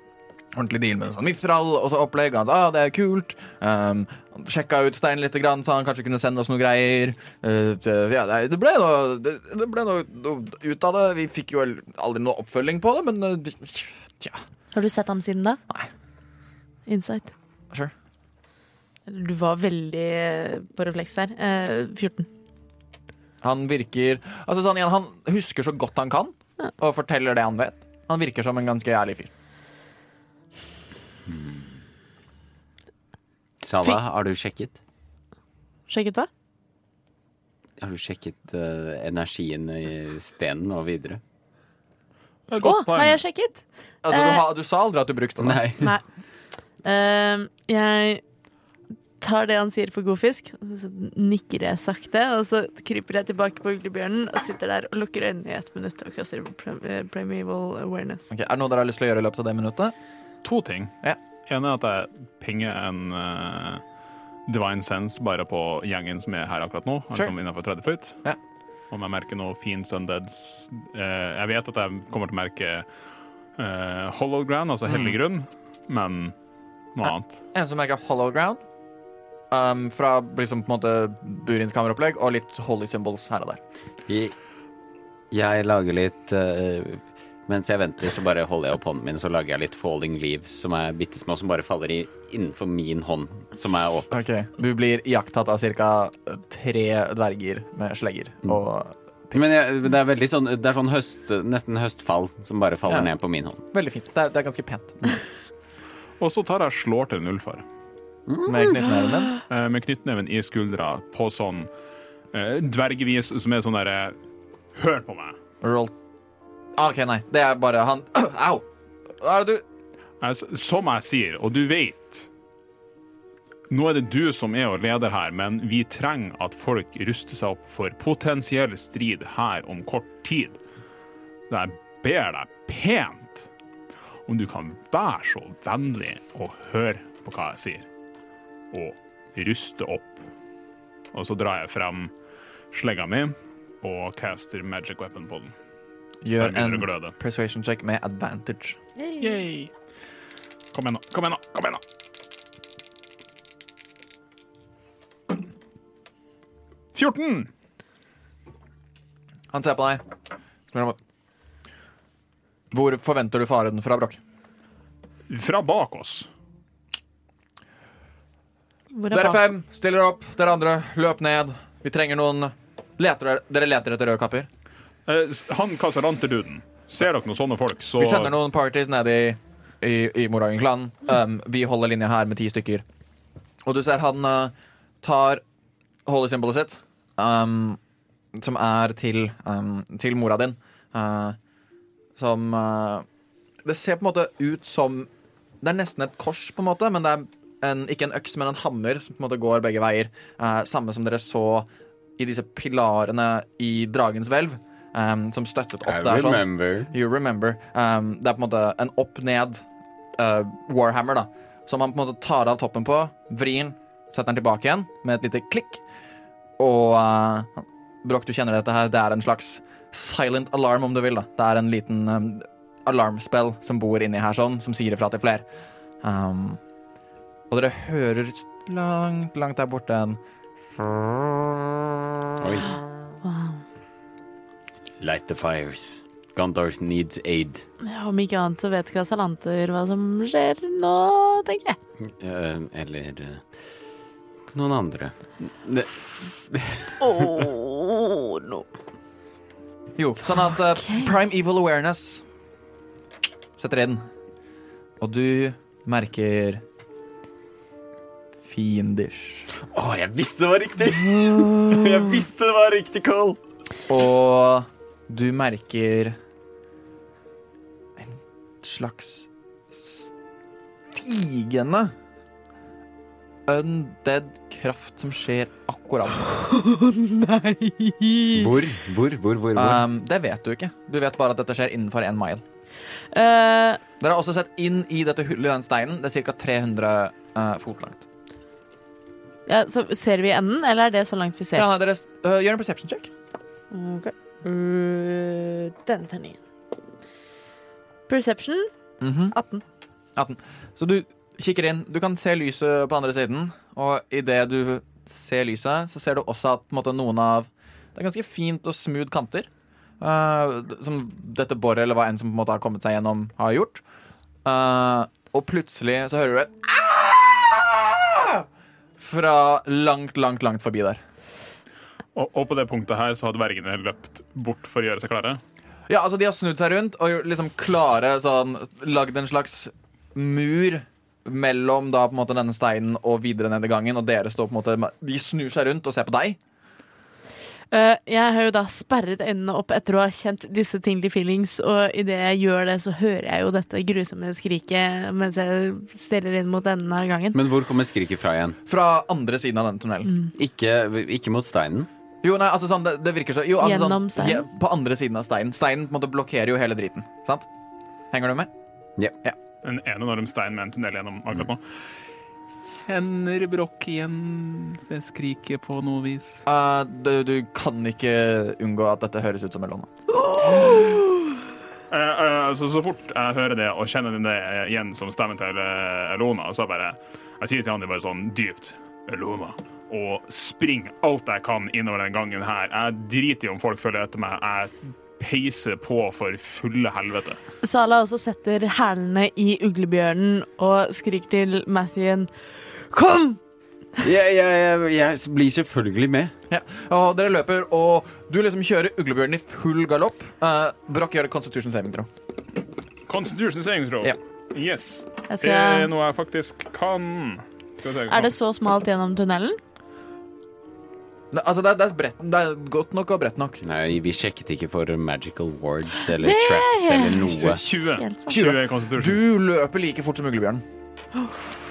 ordentlig deal med en sånn Mithral og så opplegg. Han sa ah, det er kult. Um, sjekka ut steinen litt, grann, så han kanskje kunne sende oss noen greier. Uh, det, ja, det, det ble noe det, det ble noe, noe ut av det. Vi fikk jo aldri noe oppfølging på det, men uh, tja. Har du sett ham siden da? Nei. Insight. Sure. Du var veldig eh, på refleks der. Uh, 14. Han virker Altså sånn igjen, Han husker så godt han kan, og forteller det han vet. Han virker som en ganske ærlig fyr. Sala, har du sjekket? Sjekket hva? Har du sjekket uh, energien i stenen og videre? Er Å, godt har jeg sjekket? Altså, du, ha, du sa aldri at du brukte det. Nei. Nei. Uh, jeg tar det han sier for god fisk, og så nikker jeg sakte, og så kryper jeg tilbake på uglebjørnen og sitter der og lukker øynene i ett minutt og kaster prim eh, primeval awareness. Okay, er det noe dere har lyst til å gjøre i løpet av det minuttet? To ting. Ja. En er at jeg pinger en uh, divine sense bare på gjengen som er her akkurat nå, Sure. altså innenfor 30 foot. Ja. Om jeg merker noe fiends undeads. uh, jeg vet at jeg kommer til å merke uh, hollow ground, altså hellig grunn, men noe annet. En som merker hollow ground. Um, fra liksom på en måte Burins kameraopplegg og litt holy symbols her og der. Jeg, jeg lager litt uh, Mens jeg venter, så bare holder jeg opp hånden min, så lager jeg litt falling leaves som er bitte små, som bare faller i innenfor min hånd, som er åpen. Du blir iakttatt av ca. tre dverger med slegger og piss Men jeg, det er veldig sånn Det er sånn høst, nesten høstfall som bare faller Ja. ned på min hånd. Veldig fint. Det er, det er ganske pent. Og så tar jeg slår til en ulfar. Med knyttneven din. eh, med knyttneven i skuldra på sånn eh, dvergevis som er sånn derre Hør på meg! Roll. Ah, OK, nei. Det er bare han Au! Hva er det du Jeg, som jeg sier, og du vet Nå er det du som er og leder her, men vi trenger at folk ruster seg opp for potensiell strid her om kort tid. Så jeg ber deg pent om du kan være så vennlig og høre på hva jeg sier, og ruste opp. Og så drar jeg frem slegga mi og caster magic weapon på den. gjør en gløde. persuasion check med advantage. Yay. Kom igjen, nå. Kom igjen, nå. Kom igjen, nå. Fjorten! Han ser på deg. Hvor forventer du faren fra Brokk? Fra bak oss. Hvor er Dere bak? fem, stiller opp. Dere andre, løp ned. Vi trenger noen leter, dere- leter etter røde kapper? Eh, Han kasaranter-duden. Ser dere noen sånne folk, så Vi sender noen parties ned i, i, i Morangen-klanen. Um, vi holder linje her med ti stykker. Og du ser han uh, tar holy symbolet sitt, um, som er til, um, til mora din. Uh, som uh, Det ser på en måte ut som Det er nesten et kors, på en måte, men det er en, ikke en øks, men en hammer som på en måte går begge veier. Uh, samme som dere så i disse pilarene i Dragens hvelv, um, som støttet opp I der. sånn. remember. You remember. Um, det er på en måte en opp-ned uh, Warhammer, da. Som man på en måte tar av toppen på, vrir den, setter den tilbake igjen med et lite klikk. Og uh, Brokk, du kjenner dette her. Det er en slags silent alarm, om du vil. da. Det er en liten um, alarmspill som bor inni her, sånn, som sier ifra til flere. Um, og dere hører langt, langt der borte en Oi. Wow. Light the fires. Gondor needs aid. Ja, om ikke annet så vet Casalanter hva som skjer nå, tenker jeg. Eh, eller eh, noen andre. Det, Oh, no. Jo, sånn at uh, Ok. Prime Evil Awareness setter inn. Og du merker fiendish. Å, jeg visste det var riktig! jeg visste det var riktig call! Og du merker en slags stigende undead kraft som skjer akkurat nå. Hvor, hvor, hvor, hvor? hvor? Um, det vet du ikke. Du vet bare at dette skjer innenfor én mile. Uh, Dere har også sett inn i dette hullet i den steinen. Det er ca. 300 uh, fot langt. Ja, så ser vi enden, eller er det så langt vi ser? Ja, nei, dere, uh, gjør en perception check. Ok. Uh, den terningen. Perception Mhm. 18. 18. Så du kikker inn. Du kan se lyset på andre siden, og idet du ser lyset, så ser du også at på måte, noen av Det er ganske fint og smooth kanter. Uh, som dette boret, eller hva enn som på en måte har kommet seg gjennom, har gjort. Uh, og plutselig så hører du et! Fra langt, langt, langt forbi der. Og, og på det punktet her så har dvergene løpt bort for å gjøre seg klare. Ja, altså De har snudd seg rundt og liksom klare sånn Lagd en slags mur mellom da på en måte denne steinen og videre ned i gangen. Og dere står på en måte De snur seg rundt og ser på deg. Eh, jeg har jo da sperret øynene opp etter å ha kjent disse tingly feelings, og idet jeg gjør det, så hører jeg jo dette grusomme skriket mens jeg steller inn mot enden av gangen. Men hvor kommer skriket fra igjen? Fra andre siden av denne tunnelen. Ikke, ikke mot steinen? Jo, nei, altså sånn, det, det virker så jo, altså, Gjennom sånn, steinen? ja, På andre siden av steinen. Steinen på en måte blokkerer jo hele driten. Sant? Henger du med? En enorm stein med en tunnel gjennom akkurat nå. Kjenner Brokk igjen det skriket på noe vis? Uh, du, du kan ikke unngå at dette høres ut som Elona. Uh, uh, så, så fort jeg hører det og kjenner det igjen som stemmen til eh, Elona, så bare Jeg sier til han det bare sånn dypt Elona. Og springer alt jeg kan innover den gangen her. Jeg driter i om folk følger etter meg. Jeg peiser på for fulle helvete. Sala også setter hælene i uglebjørnen og skriker til Mathien Kom! Jeg, jeg, jeg, jeg blir selvfølgelig med. Ja. Og dere løper, og du liksom kjører uglebjørnen i full galopp. Uh, Broch gjør constitution saving throw. Constitution saving throw. Ja. Yes. Jeg Det er skal, noe jeg faktisk kan. Skal se. er det så smalt gjennom tunnelen? Altså, det, er- det, er brett, det er godt nok og bredt nok. Nei, vi sjekket ikke for magical wards eller Det- traps eller noe. 20. Helt sant. 20. Du løper like fort som uglebjørnen.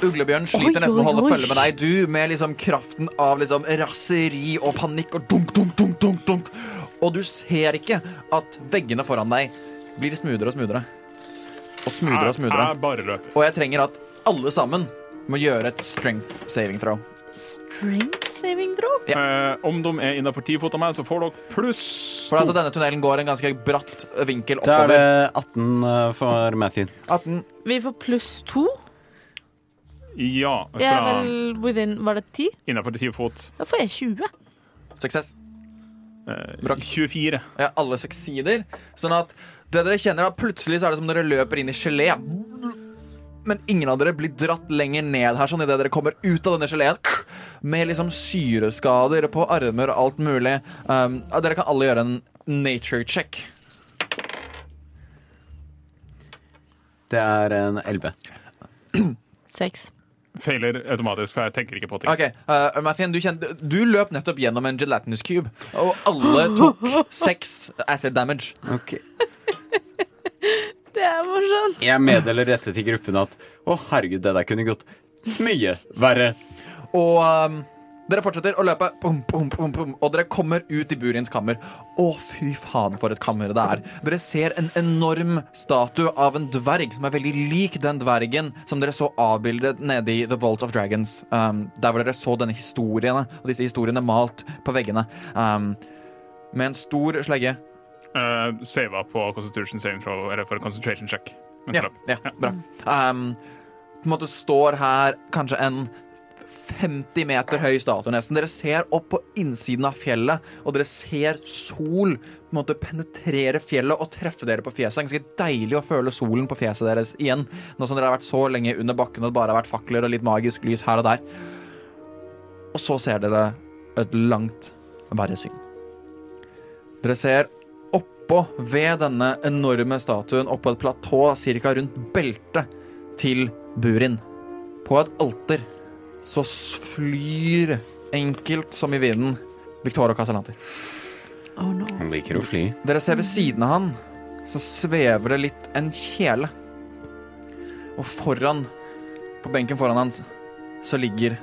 Uglebjørn sliter Oi, nesten med å holde følge med deg. Du med liksom kraften av liksom raseri og panikk og dunk, dunk, dunk, dunk, dunk. Og du ser ikke at veggene foran deg blir smoothere og smoothere. Og smoothere og smoothere. Og jeg trenger at alle sammen må gjøre et strength saving throw. Strength saving throw? Eh, om de er innenfor ti fot av meg, så får dere pluss For altså, denne tunnelen går en ganske bratt vinkel Da er oppover. det 18 uh, for Matthew. 18. Vi får pluss to. Ja, Jeg er fra vel within Var det ti? innenfor ti fot. Da får jeg 20. Suksess. Eh, Brakk. 24. Ja, alle succeeder. Sånn at det dere kjenner da, plutselig så er det som dere løper inn i gelé. Men ingen av dere blir dratt lenger ned her, sånn idet dere kommer ut av denne geleen. Med liksom syreskader på armer og alt mulig. Um, dere kan alle gjøre en nature check. Det er en 11. Seks. Feiler automatisk, for jeg tenker ikke på ting. Ok, uh, Mathien, du, kjente, du løp nettopp gjennom en gelatinous cube, og alle tok seks acid damage. Ok. Det er morsomt. Jeg meddeler dette til gruppen at å herregud, det der kunne gått mye verre. Og um, dere fortsetter å løpe, pum, pum, pum, pum, og dere kommer ut i Buriens kammer. Å, fy faen, for et kammer det er. Dere ser en enorm statue av en dverg som er veldig lik den dvergen som dere så avbildet nede i The Vault of Dragons. Um, der hvor dere så denne historiene, og disse historiene malt på veggene. Um, med en stor slegge. Uh, Sava på Constitution saving throw, eller for concentration check. Ja, ja, bra. Um, på en måte står her kanskje en 50 meter høy statue nesten. Dere ser opp på innsiden av fjellet, og dere ser sol på en måte penetrere fjellet og treffe dere på fjeset. Det er ganske deilig å føle solen på fjeset deres igjen, nå som dere har vært så lenge under bakken og det bare har vært fakler og litt magisk lys her og der. Og så ser dere et langt verre syn. Dere ser oppå ved denne enorme statuen, oppå et platå ca. rundt beltet til Burin. På et alter så flyr enkelt som i vinden Victoria Casalanter. Oh no. Han liker å fly. Dere ser ved siden av han så svever det litt en kjele. Og foran, på benken foran hans, så ligger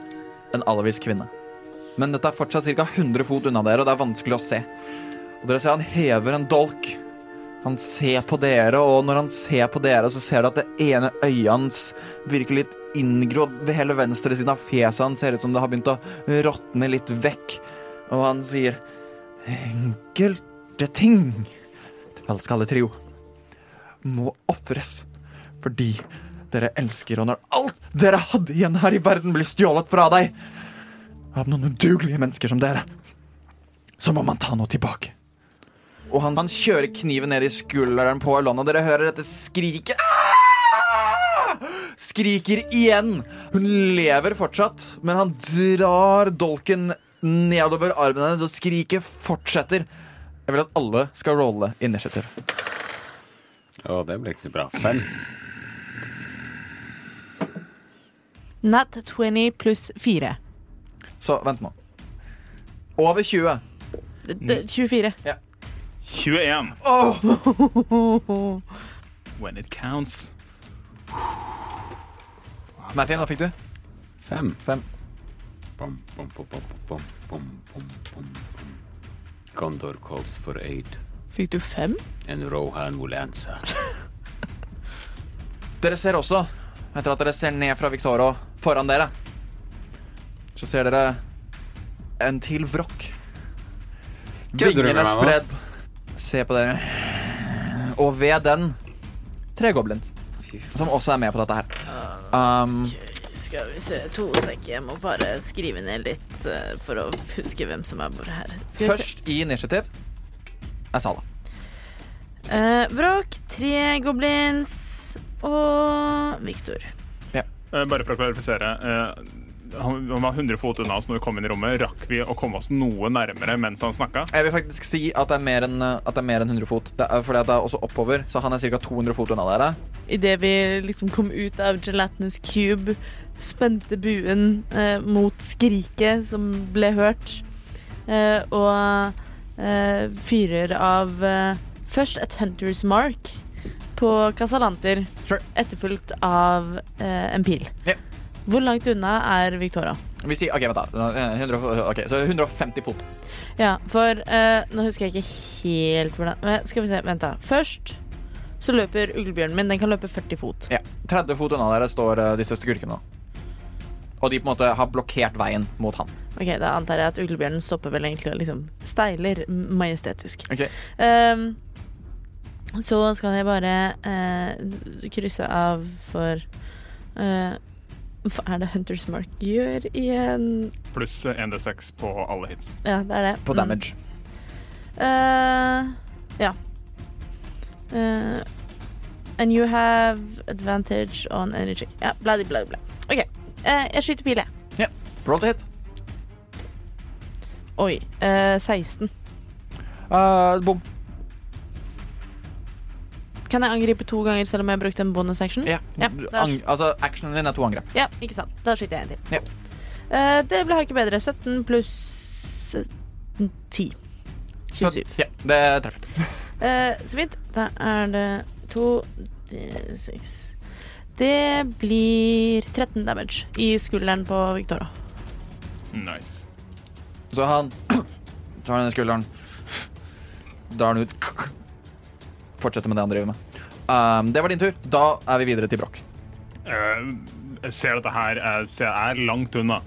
en alvisk kvinne. Men dette er fortsatt ca. 100 fot unna dere, og det er vanskelig å se. Og dere ser han hever en dolk. Han ser på dere, og når han ser på dere, så ser du at det ene øyet hans virker litt inngrodd ved hele venstre siden av fjeset. Han ser ut som det har begynt å råtne litt vekk. Og han sier Enkelte ting, velskalle-trio, må ofres fordi dere elsker, og når alt dere hadde igjen her i verden, blir stjålet fra deg av noen udugelige mennesker som dere, så må man ta noe tilbake. Og han, han kjører kniven ned i skulderen på Alona. dere hører dette skriket. Ah! Skriker igjen. Hun lever fortsatt, men han drar dolken nedover armen hennes, og skriket fortsetter. Jeg vil at alle skal rolle initiativ. Å, det ble ikke så bra. Fem. Nat 20 pluss 4. Så vent nå. Over 20. D- d- 24. 21. Oh. When it counts. Mathien, hva fikk du? Fem. Fem. Bom, bom, bom, Gondor called for aid. Fikk du fem? And Rohan will answer. dere ser også, etter at dere ser ned fra Victoria foran dere, så ser dere en til vrokk. Vingene spredd. Se på dere. Og ved den tre goblins, som også er med på dette her. Um, Skal vi se, to sek. Jeg må bare skrive ned litt uh, for å huske hvem som er bor her. Først i initiativ er Sala. Uh, Vråk, tre goblins og Victor. Uh, Bare for å klarifisere. eh, Han han var 100 fot unna oss når vi kom inn i rommet. Rakk vi å komme oss noe nærmere mens han snakka? Jeg vil faktisk si at det er mer enn, at det er mer enn 100 fot. Det er, fordi at det er også oppover, så han er ca. 200 fot unna dere. Idet vi liksom kom ut av Gelatinous Cube, spente buen eh, mot skriket som ble hørt, eh, og eh, fyrer av eh, først et Hunters Mark på Casalanter, Sure. etterfulgt av eh, en pil. Ja. Hvor langt unna er Victoria? Vi sier, ok, vent da 100, ok, Så 150 fot. Ja, for eh, nå husker jeg ikke helt hvordan men Skal vi se, vent da. Først så løper uglebjørnen min. Den kan løpe 40 fot. Ja, 30 fot unna dere står eh, disse skurkene. Og de på en måte har blokkert veien mot han. Ok, Da antar jeg at uglebjørnen stopper vel egentlig og liksom steiler majestetisk. Ok, Ehm, så skal jeg bare eh, krysse av for eh, Hva er det Hunters Mark gjør igjen? Pluss 1D6 på alle hits. Ja, det er det. På Mm. damage. Eh, ja. Uh, and you have advantage on any check. Ja, bla, bla, bla. OK. Uh, jeg skyter pil, jeg. Roll to hit. Oi. eh, 16. Uh, bom. Kan jeg angripe to ganger selv om jeg har brukt en bonus action? Ja. Ja, ang altså, actionen din er to angrep. Ja, ikke sant. Da skyter jeg en til. Ja. Uh, det ble ikke bedre. 17 pluss eh, 10. Så, 27. ja, det treffer. uh, så fint. Da er det to det- seks Det blir 13 damage i skulderen på Victoria. Nice. Så han tar den i skulderen, drar den ut, fortsetter med det han driver med. Um, det var din tur. Da er vi videre til Brokk. Eh, jeg ser at det her Jeg, ser, er langt unna.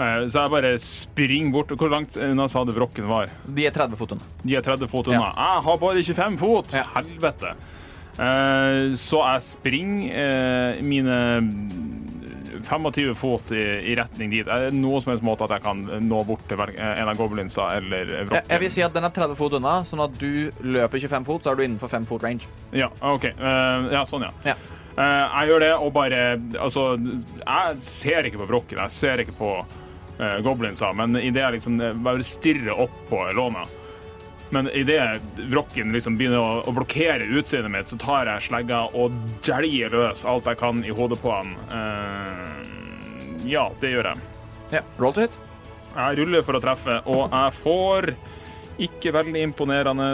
Eh, så jeg bare springer bort. Hvor langt unna sa du vrokken var? De er 30 fot unna. De er 30 fot unna. Jeg har bare 25 fot! Ja. Helvete. Eh, så jeg springer mine 25 fot i, i retning dit. Er det noe som helst måte at jeg kan nå bort til en av goblinsa eller vrokken? jeg vil si at den er 30 fot unna, sånn at du løper 25 fot, så er du innenfor 5 fot range. Ja, OK. Eh, ja, sånn, ja. Ja. Eh, jeg gjør det og bare Altså, jeg ser ikke på vrokken, jeg ser ikke på uh, goblinsa, men idet jeg liksom bare stirrer opp på Elona Men idet vrokken liksom begynner å, å blokkere utseendet mitt, så tar jeg slegga og dæljer løs alt jeg kan i hodet på han. Uh, ja, det gjør jeg. Ja, Roll to hit. Jeg ruller for å treffe, og jeg får ikke veldig imponerende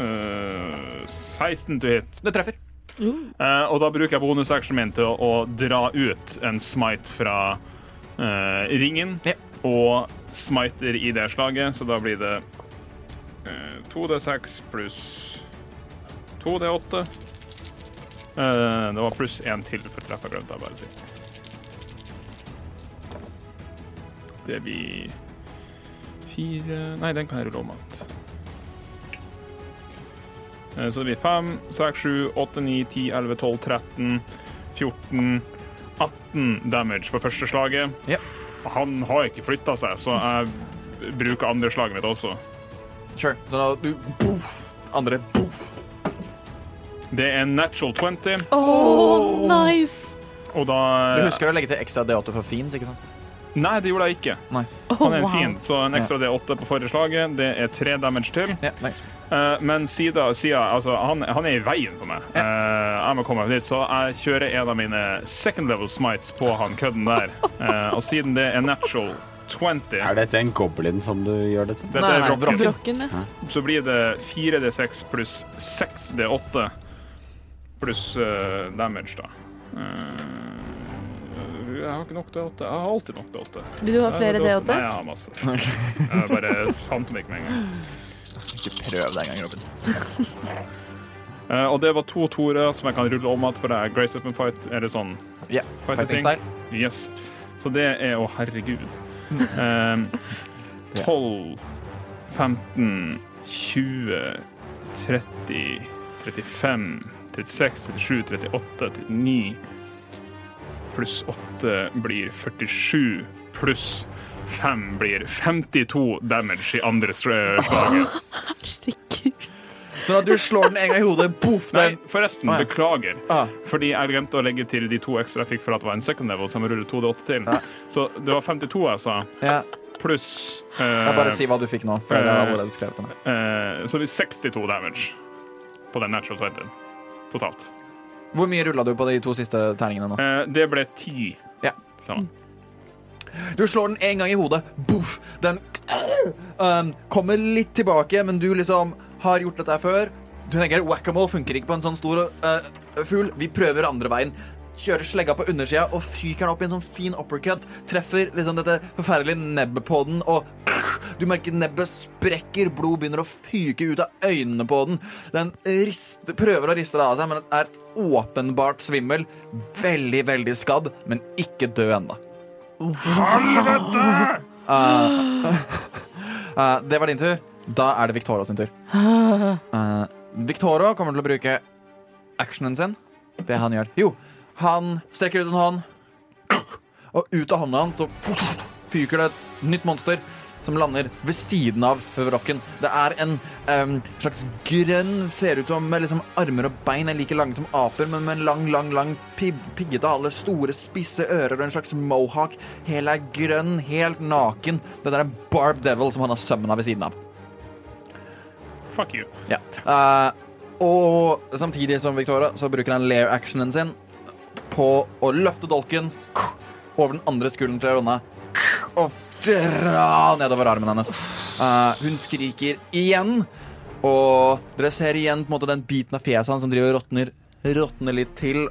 uh, 16 to hit. Det treffer. Uh. og da bruker jeg bonusactionen min til å, å dra ut en smite fra eh, ringen Ja. og smiter i det slaget, så da blir det eh, 2D6 pluss 2D8. Eh, det var pluss én til for treff, jeg glemte bare si. Det blir fire Nei, den kan jeg rulle om igjen. Eh, Så det blir 5, 6, 7, 8, 9, 10, 11, 12, 13, 14 18 damage på første slaget. Ja. Han har ikke flytta seg, så jeg bruker andre slaget mitt også. Sure. Så du Boff. Andre boff. Det er en natural 20, Åh, nice! og da Du husker å legge til ekstra D8 for fiends, ikke sant? Nei, det gjorde jeg ikke. Nei. Han er en fiend, så en ekstra D8 på forrige slaget. Det er tre damage til. Ja, nice. Eh, men Sida, Sida altså, han, han er i veien for meg. Eh, jeg må komme meg dit, så jeg kjører en av mine second level smites på han kødden der. Eh, og siden det er natural 20, Er dette en goblin som du gjør dette? dette er nei, Brokken, ja. så blir det 4D6 pluss 6D8 pluss uh, damage, da. Uh, jeg har ikke nok D8. Jeg har alltid nok D8. Vil du ha flere Nei, D8? Nei, jeg har masse. Jeg bare fant meg ikke med en gang. Ikke prøv det engang, Robin. Uh, og det var to torer som jeg kan rulle om igjen, for det er Grace Weapon Fight. Er det sånn yeah. fighting Fighting style. Yes. Så det er Å, herregud. Um, 12, 15, 20, 30, 35, 36, 37, 38, 39 Pluss 8 blir 47. Pluss 5 blir 52 damage i andre sl- slaget. Sånn at du slår den en gang i hodet. Boff! Nei, forresten, ah, ja. beklager. Ah. Fordi jeg glemte å legge til de to ekstra jeg fikk for at det var en second level, så jeg må rulle 2D8 til. Ah. Så det var 52 jeg sa, Ja. pluss uh, Jeg bare si hva du fikk nå, for ned. eh, Så det blir 62 damage på den natural 20 totalt. Hvor mye rulla du på de to siste terningene nå? Det ble 10 Ja. sammen. Du slår den en gang i hodet. Boff! Den um, kommer litt tilbake, men du liksom har gjort dette før. Du tenker whack-a-mole funker ikke på en sånn stor uh, fugl. Vi prøver andre veien. Kjører slegga på undersida og fyker den opp i en sånn fin uppercut. Treffer liksom dette forferdelige nebbet på den, og du merker nebbet sprekker. Blod begynner å fyke ut av øynene på den. Den rister, prøver å riste det av seg, men den er åpenbart svimmel. Veldig, veldig skadd, men ikke død ennå. Eh, det var din tur. Da er det Victoria sin tur. Uh, Victoria kommer til å bruke actionen sin. Det han gjør. Jo, han strekker ut en hånd, og ut av hånda hans så fyker det et nytt monster som lander ved siden av rocken. Det er en um, slags grønn Ser ut som med liksom armer og bein er like lange som aper, men med en lang, lang, lang pib- piggete hale, store, spisse ører og en slags mohawk. Hele er grønn, helt naken. Det er en Barb Devil som han har sømmen av ved siden av. Fuck you. Ja. Eh, og samtidig som Victoria så bruker han lair-actionen sin på å løfte dolken over den andre skulderen til Ronna og dra nedover armen hennes. Eh, hun skriker igjen, og dere ser igjen på en måte den biten av fjeset hans som driver og råtner, råtner litt til.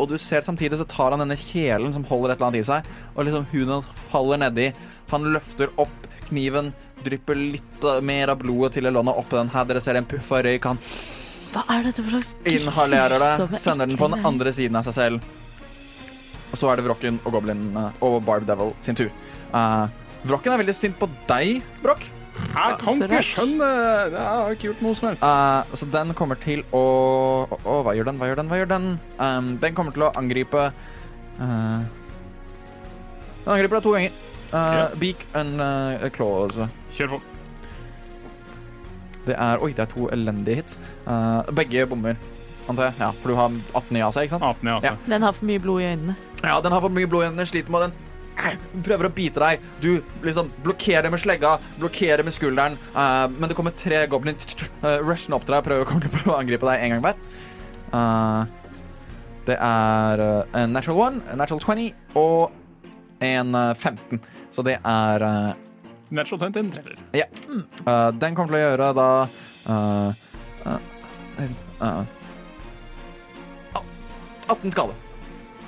Og du ser samtidig så tar han denne kjelen som holder et eller annet i seg, og liksom huden hans faller nedi. Han løfter opp kniven, drypper litt mer av blodet til Elona oppå den her. Dere ser en puff av røyk. Han Hva er dette for slags inhalerer det, sender den på den andre siden av seg selv. Og så er det Vrokken og Goblin og Barb Devil sin tur. Uh, Vrokken er veldig sint på deg, Brokk. Jeg kan ikke skjønne Jeg har ikke gjort noe som helst. Uh, så den kommer til å Å, å, hva gjør den? Hva gjør den? Hva gjør den? Um, den kommer til å angripe uh, Den angriper deg to ganger. Uh, yeah. Beak and uh, claws. Kjør på. Det er Oi, det er to elendige hits. Uh, begge bommer, antar jeg. Ja, for du har 18 i AC, ikke sant? 18 i AC. Ja. Den har for mye blod i øynene. Ja, den har for mye blod i den sliter med den. Den prøver å bite deg. Du liksom blokkerer med slegga, blokkerer med skulderen. Uh, men det kommer tre goblin uh, rushende opp til deg og prøver, til å angripe deg en gang hver. Uh, det er en natural one, en natural 20 og en eh, 15. Så det er Natural 20 treffer. Ja. Uh, Den kommer til å gjøre da uh, uh, eh, 18 skade.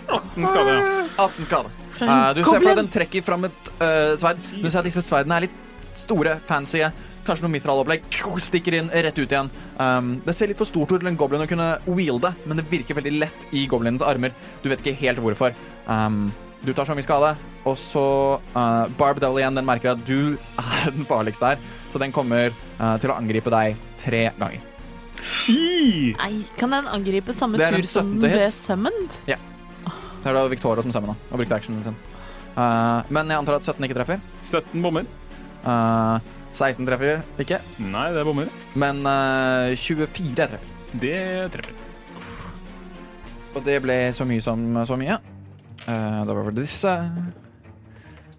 18 skade, ja. 18 skade. Eh, du ser for deg den trekker fram et eh, sverd. Du ser at disse sverdene er litt store, fancy. Kanskje noe mitralopplegg. Stikker inn rett ut igjen. Um, det ser litt for stort ut til en goblin å kunne wielde, men det virker veldig lett i goblinens armer. Du vet ikke helt hvorfor. Um, du tar så mye skade, og så uh, Barb Devil igjen, den merker at du er den farligste her, så den kommer uh, til å angripe deg tre ganger. Fy! Nei, kan den angripe samme Det tur som 17 hit. Ja. summoned? Så er det Victoria som summer nå, og brukte actionen sin. Uh, men jeg antar at 17 ikke treffer. 17 bommer. Uh, 16 treffer ikke. Nei, det er bommer. Men eh, 24 treffer. Det treffer. Og det ble så mye som så mye. Eh, da var det disse.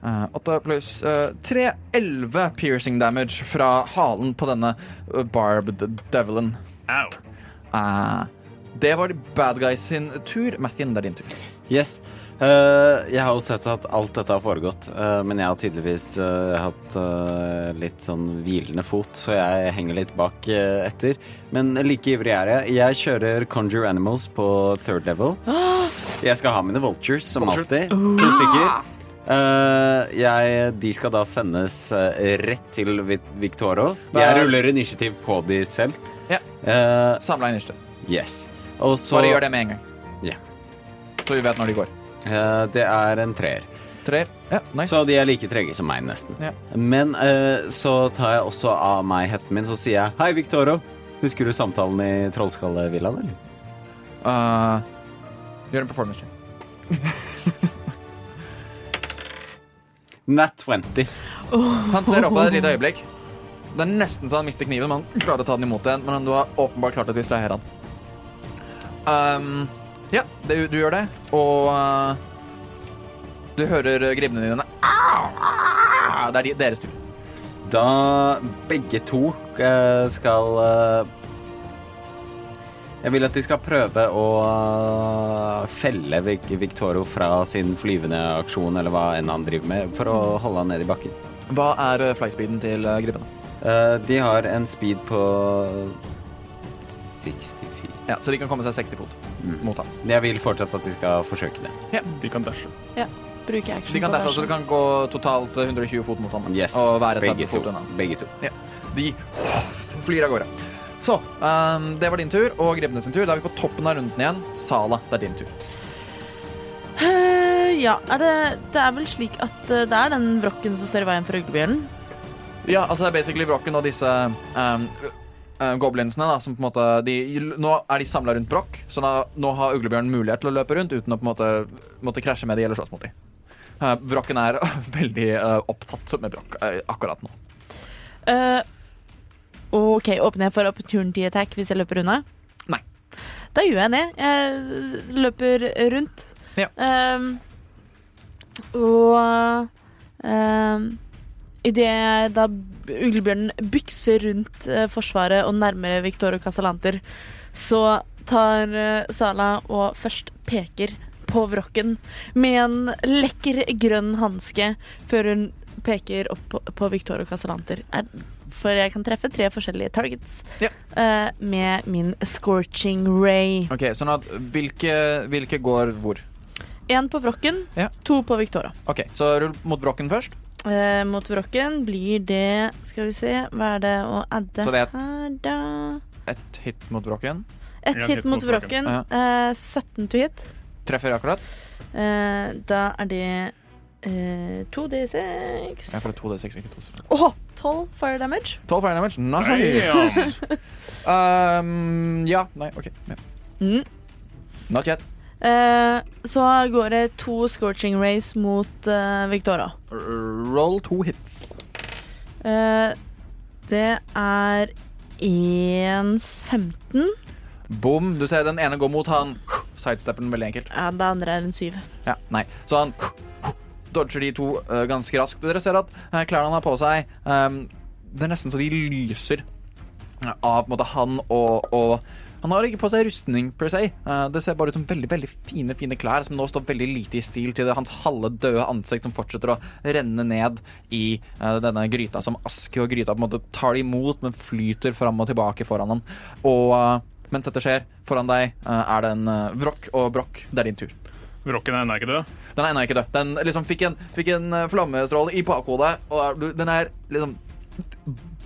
Åtte 8 pluss uh, 3 11 piercing damage fra halen på denne eh, barbed develen. Au. Eh, det var de bad guys sin tur. Mathien, det er din tur. Yes. Eh, jeg har jo sett at alt dette har foregått, eh, men jeg har tydeligvis eh, hatt litt sånn hvilende fot, så jeg henger litt bak etter. Men like ivrig er jeg. Jeg kjører Conjure Animals på third level. Jeg skal ha mine vultures, som alltid. To stykker. Uh, jeg, de skal da sendes rett til Vi- Victoro. Jeg er- ruller initiativ på de selv. Ja. Uh, Samla initiativ. yes. Og så Bare gjør det med en gang. Yeah. Så vi vet når de går. Eh, det er en treer. Treer. Ja, nice. Så de er like trege som meg, nesten. Ja. Men eh, så tar jeg også av meg hetten min, så sier jeg Hei, Victoro. Husker du samtalen i Trollskallevillaen, eller? Uh, gjør en performance check. Nat 20. Han ser opp på deg et lite øyeblikk. Det er nesten så han mister kniven, men han klarer å ta den imot igjen. Men du har åpenbart klart å distrahere han. Um, ja, det, du gjør det, og uh, du hører gribbene dine. Au, Det er de, deres tur. Da begge to eh, skal eh, Jeg vil at de skal prøve å felle Vic Victoro fra sin flyvende aksjon, eller hva enn han driver med, for å holde han nede i bakken. Hva er flyspeeden til gribene? de har en speed på 64 Ja, Så de kan komme seg 60 fot Mm. mot ham. Jeg vil fortsatt at de skal forsøke det. De kan dashe. Bruke action De kan på dashe, så du de kan gå totalt uh, 120 fot mot ham. Yes, Og være 30 begge fot unna. Begge to. De flyr av gårde. Så, um, det var din tur, og gribbene sin tur. Da er vi på toppen av runden igjen. Sala, det er din tur. Eh, ja, er det, det er vel slik at eh, det er den vrokken som står i veien for uglebjørnen? Ja, altså det er basically Brokken og disse um, uh, goblinsene da, som på en måte de, Nå er de samla rundt Brokk, så da, nå har uglebjørnen mulighet til å løpe rundt uten å på en måte måtte krasje med de eller slåss mot de. Uh, er veldig uh, opptatt med Brokk uh, akkurat nå. Eh, OK, åpner jeg for opportunity attack hvis jeg løper unna? Nei. Da gjør jeg det. Jeg løper rundt. Ja. Um, og um, idet jeg da uglebjørnen bykser rundt eh, Forsvaret og nærmere Victoria Casalanter, så tar eh, Sala og først peker på vrokken med en lekker grønn hanske før hun peker opp på, på Victoria Casalanter. Er, for jeg kan treffe tre forskjellige targets Ja. uh, med min scorching ray. Ok, sånn at hvilke, hvilke går hvor? Én på vrokken, Ja. to på Victoria. Ok, Så rull mot Vrokken først. Eh, mot vrokken blir det Skal vi se, hva er det å adde Så det er- her, da? Ett hit mot Vrokken. Et hit, hit mot vrokken. Ja. Eh, 17 to hit. Treffer akkurat. Eh, da er det eh, 2D6 Jeg får 2D6, ikke 2 Åh, 12 fire damage. 12 fire damage. Nice! um, ja, nei, OK. Ja. Mm. Not yet. Eh, så går det to scorching rays mot eh, Victoria. Roll to hits. Eh, det er 1,15. Bom. Du ser den ene går mot han. Sidesteppen veldig enkelt. Ja, det andre er en syv. Ja, nei. Så han dodger de to uh, ganske raskt. Dere ser at uh, klærne han har på seg, um, det er nesten så de lyser av på en måte, han og, og Han har ikke på seg rustning per se. Eh, det ser bare ut som veldig veldig fine fine klær som nå står veldig lite i stil til det, hans halve døde ansikt som fortsetter å renne ned i eh, denne gryta som aske, og gryta på en måte tar det imot, men flyter fram og tilbake foran ham. Og eh, mens dette skjer, foran deg er det en vrokk og brokk. Det er din tur. Vrokken er ennå ikke død. Den er ennå ikke død. Den liksom fikk en, fikk en flammestråle i bakhodet, og den er liksom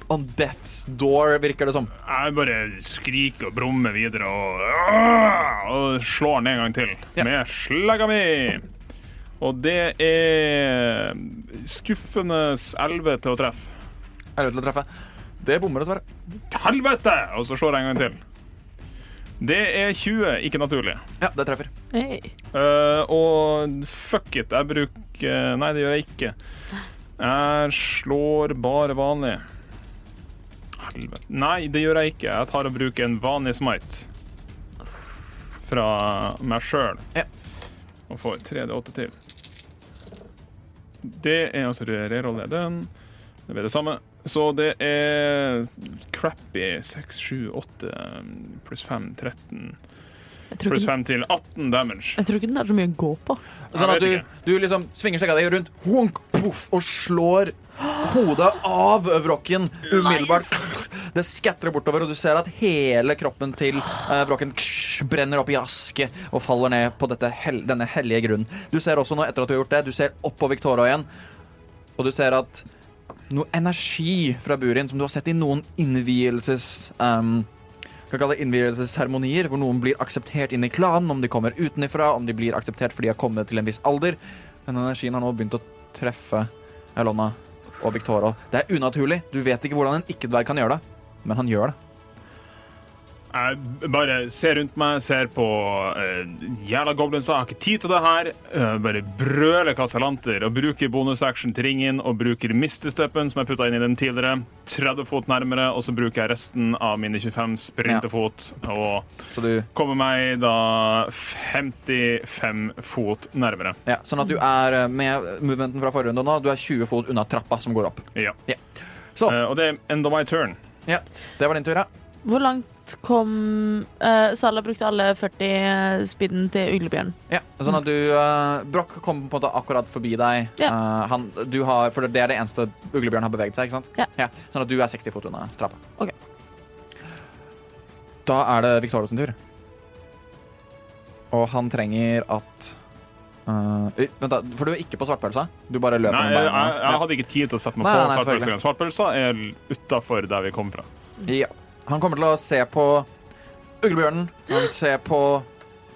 On death's door, virker det som. Jeg bare skriker og brummer videre og, Ah! og slår den en gang til Ja. med slegga mi. Og det er skuffende 11 til å treffe. Er du til å treffe? Det bommer dessverre. Helvete! Og så slår jeg en gang til. Det er 20, ikke naturlig. Ja, det treffer. Hey. Uh, og fuck it, jeg bruker Nei, det gjør jeg ikke. Jeg slår bare vanlig. Helvete. Nei, det gjør jeg ikke. Jeg tar og bruker en vanlig smite. Fra meg sjøl. Ja. Og får 3D8 til. Det er altså rerolle den. Det blir det samme. Så det er crappy 6, 7, 8 pluss 5, 13 Jeg tror, pluss ikke, 5 til 18 damage. jeg tror ikke den er så mye å gå på. Sånn at du, du liksom svinger seg av deg rundt, honk, puff, og slår hodet av vrokken umiddelbart. Det skatrer bortover, og du ser at hele kroppen til eh, vrokken brenner opp i aske og faller ned på dette hel denne hellige grunnen. Du ser også nå, etter at du har gjort det, du ser opp på Victoria igjen, og du ser at noe energi fra Burin som du har sett i noen innvielses... Um, kan kalle innvielsesseremonier, hvor noen blir akseptert inn i klanen, om de kommer utenifra, om de blir akseptert fordi de har kommet til en viss alder. Den energien har nå begynt å treffe Elona og Victoria. Det er unaturlig. Du vet ikke hvordan en ikke-dverg kan gjøre det, men han gjør det. Jeg bare ser rundt meg, ser på uh, jævla goblinsa. Jeg har ikke tid til det her. Uh, bare brøler kassalanter og bruker bonusaction til ringen og bruker mistesteppen som jeg putta inn i den tidligere. 30 fot nærmere, og så bruker jeg resten av mine 25 sprintefot og Så du kommer meg da 55 fot nærmere. Ja, sånn at du er eh, med movementen fra forrige runde nå, du er 20 fot unna trappa som går opp. Ja. Så, Uh, og det er end of my turn. ja, det var din tur, ja. Hvor langt kom uh, Sala brukte alle 40 speeden til uglebjørn. ja. Sånn at du uh, Broch kom på en måte akkurat forbi deg. Ja. Uh, han, du har, for det er det eneste uglebjørn har beveget seg, ikke sant? Ja. Sånn at du er 60 fot unna trappa. Okay. Da er det Victoria sin tur. Og han trenger at uh, Vent, da. For du er ikke på svartpølsa? Du bare løper Nei, jeg, jeg, jeg hadde ikke tid til å sette meg Nei, på svartpølsa. Svartpølsa er utafor der vi kom fra. Ja. Han kommer til å se på uglebjørnen, han ser på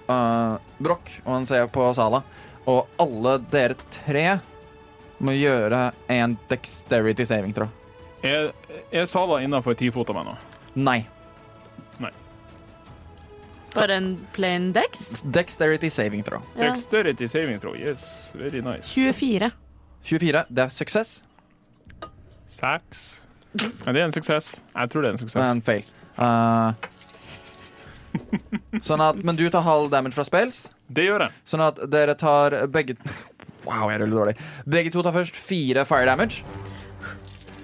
uh, Broch, og han ser på Sala. Og alle dere tre må gjøre en dexterity saving throw. Er, er Sala innafor ti fot av meg nå? Nei. Bare en plain dex. Dexterity saving throw. Ja. Dexterity saving throw. Yes, very nice. 24. 24. Det er suksess. Seks. Ja, det er en suksess. Jeg tror det er en er suksess. en fail. Uh, sånn at, men du tar halv damage fra spells, Det gjør jeg. sånn at dere tar begge Wow, jeg ruller dårlig. Begge to tar først fire fire damage.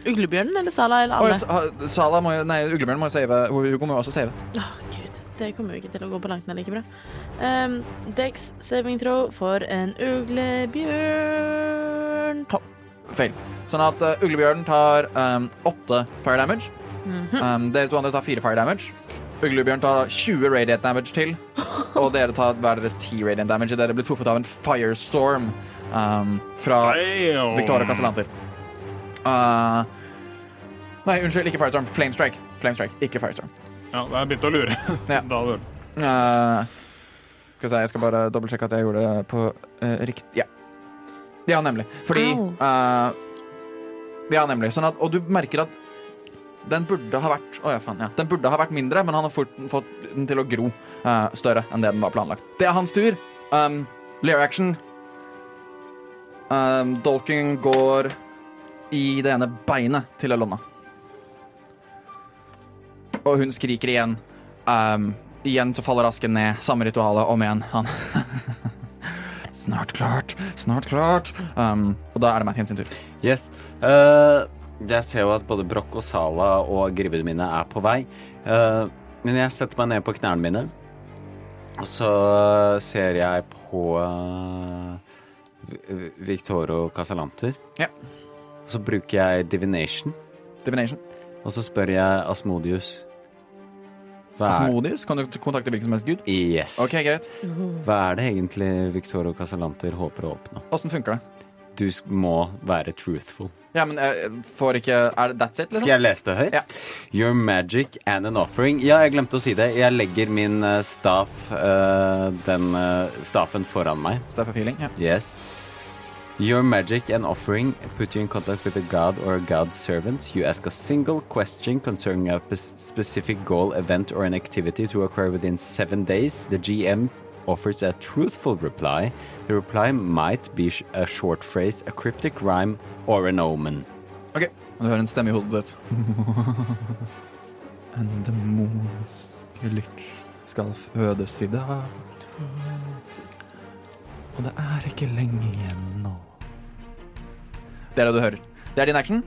Uglebjørnen eller Sala eller alle? ha- Sala må, nei, uglebjørnen må jo save. Hugo må jo også save. Oh, Gud. Det kommer jo ikke til å gå på langt nær like bra. Um, Dex saving throw for en uglebjørn. Tolv. Fail. Sånn at uh, Uglebjørnen tar um, åtte fire damage. Mhm. um, dere to andre tar fire fire damage. Uglebjørn tar 20 radiant damage til. Og dere tar hver deres 10 radiant damage. Dere blir truffet av en firestorm um, fra Damn. Victoria Castellanter. Uh, nei, unnskyld, ikke firestorm. Flamestrike. Flamestrike, ikke firestorm. Ja, jeg begynte å lure. Ja. Da. Uh, skal vi se, jeg skal bare dobbeltsjekke at jeg gjorde det på uh, riktig Ja. Ja, nemlig. Fordi uh, Ja, nemlig. Sånn at, og du merker at den burde ha vært oh ja, faen. Ja. Den burde ha vært mindre, men han har fort, fått den til å gro uh, større enn det den var planlagt. Det er hans tur. Um, Lair action. Um, Dolking går i det ene beinet til Elonna. Og hun skriker igjen. Um, igjen så faller asken ned. Samme ritualet om igjen. Han Snart klart, snart klart. Um, og da er det Mathien sin tur. Yes. Uh, jeg ser jo at både Broch og Sala og gribbene mine er på vei. Uh, men jeg setter meg ned på knærne mine, og så ser jeg på uh, Victoro Casalanter. Ja. Og så bruker jeg divination, Divination. og så spør jeg Asmodius Asmodius? Kan du kontakte hvilken som helst gud? yes. Ok, greit. Hva er det egentlig Victorio Casalanter håper å oppnå? Åssen funker det? Du må være truthful. Ja, men jeg får ikke Er det that's it, liksom? Skal jeg lese det høyt? Ja. Your magic and an offering. Ja, jeg glemte å si det. Jeg legger min eh, staff, uh, den uh, staffen foran meg. Staff of healing. Ja. Yes. Your magic and offering put you in contact with a god or a god servant. You ask a single question concerning a specific goal, event, or an activity to occur within seven days. The GM offers a truthful reply. The reply might be a short phrase, a cryptic rhyme, or an omen. Ok, du hører en stemme i hodet ditt. En demonsk lytt skal fødes i dag. Og det er ikke lenge igjen nå. Det er det du hører. Det er din action.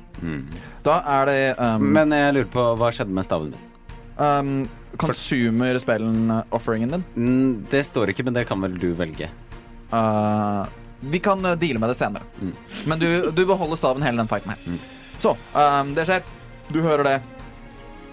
Da er det um, Men jeg lurer på, hva skjedde med staven min? um, Consumer spellen uh, offeringen din. Mm, det står ikke, men det kan vel du velge. Uh, vi kan uh, deale med det senere. Mm. Men du, du beholder staven hele den fighten her. Så, um, det skjer. Du hører det.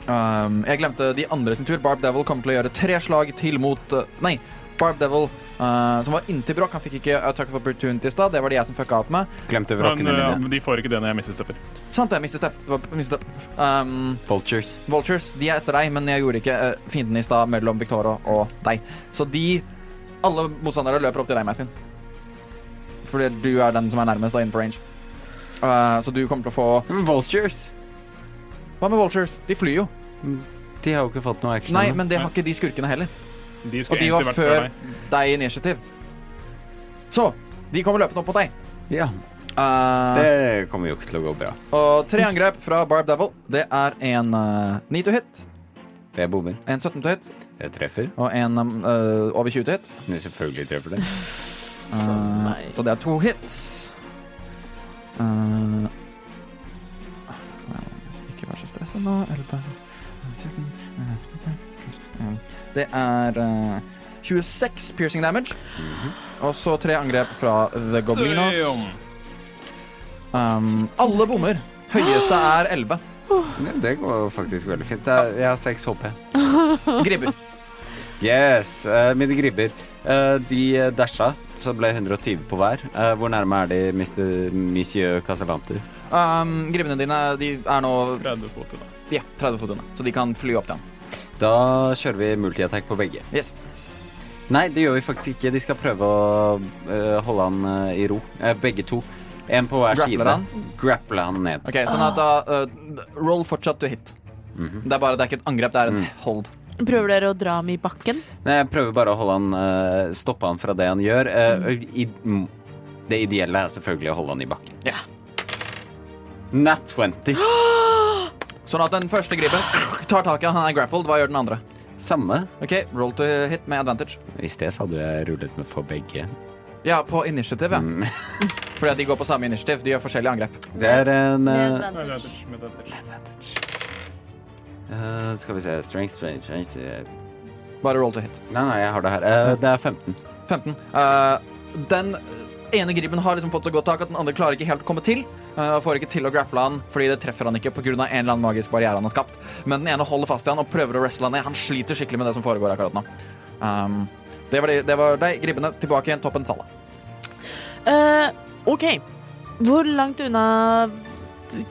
Um, jeg glemte de andre sin tur. Barb Devil kommer til å gjøre tre slag til mot uh, Nei, Barb Devil, uh, som var inntil Broch. Han fikk ikke attack of opportunity i stad. Det var det jeg som fucka opp med. Glemte Men vrokkene dine. mine. de får ikke det når jeg mister stepper. Sant det, Mr. Step. Det. Step. Um, Vultures. Vultures, de er etter deg, men jeg gjorde ikke uh, fienden i stad mellom Victoria og deg. Så de Alle motstandere løper opp til deg, Mathin. Fordi du er den som er nærmest da inne på range. Uh, så du kommer til å få Vultures. Hva med Vultures? De flyr jo. De har jo ikke fått noe action. Nei, men det har ikke de skurkene heller. De Og de var vært før deg. deg i initiativ. Så de kommer løpende opp mot deg. Ja, Uh, det kommer jo ikke til å gå bra. og tre angrep fra Barb Devil. Det er en uh, 9 to hit, Det bommer. en 17 to hit Det treffer. og en uh, over 20 to hit. Men selvfølgelig treffer det. Uh, så det er to hits. Uh, ikke vær så stressa nå. 11 Det er uh, 26 piercing damage. Og så tre angrep fra The Goblinos. Um, alle bommer. Høyeste er 11. Det går faktisk veldig fint. Jeg jeg har 6 HP. Gribber. Yes, Uh, mine gribber. Uh, de dasha, så ble 120 på hver. Uh, hvor nærme er de Mr. Monsieur Casalanter? Um, gribbene dine de er nå 30 fot unna. ja, 30 fot unna, så de kan fly opp til ham. Da kjører vi multi-attack på begge. Yes. Nei, det gjør vi faktisk ikke. De skal prøve å eh, holde han eh, i ro. Eh, begge to. En på hver Grappler side. han? Grapple han ned. Ok, sånn at da uh, Roll fortsatt to hit. Mhm. Det er bare det er ikke et angrep, det er en Mm. hold. Prøver dere å dra ham i bakken? Nei, jeg prøver bare å holde han eh, stoppe han fra det han gjør. Eh, i, mm, det ideelle er selvfølgelig å holde han i bakken. Ja. Nat 20. Sånn at den første gripen tar tak i han, han er grappled. Hva gjør den andre? Samme. Ok, Roll to hit med advantage. I sted så hadde jeg rullet med for begge. Ja, på initiativ, ja. Mm. Fordi at de går på samme initiativ. De gjør forskjellige angrep. Det er en Med eh, advantage. Med advantage. eh, Skal vi se Strength, strength, strength eh, Bare roll to hit. Nei, nei, jeg har det her. Uh, det er 15. 15. Eh, den ene gripen har liksom fått så godt tak at den andre klarer ikke helt å komme til. Eh, og får ikke til å grapple han fordi det treffer han ikke pga. en eller annen magisk barriere han har skapt. Men den ene holder fast i han og prøver å wrestle han ned. Han sliter skikkelig med det som foregår akkurat nå. Um, det var, de, det var deg, gribbene. Tilbake igjen, toppen Sala. Eh, OK. Hvor langt unna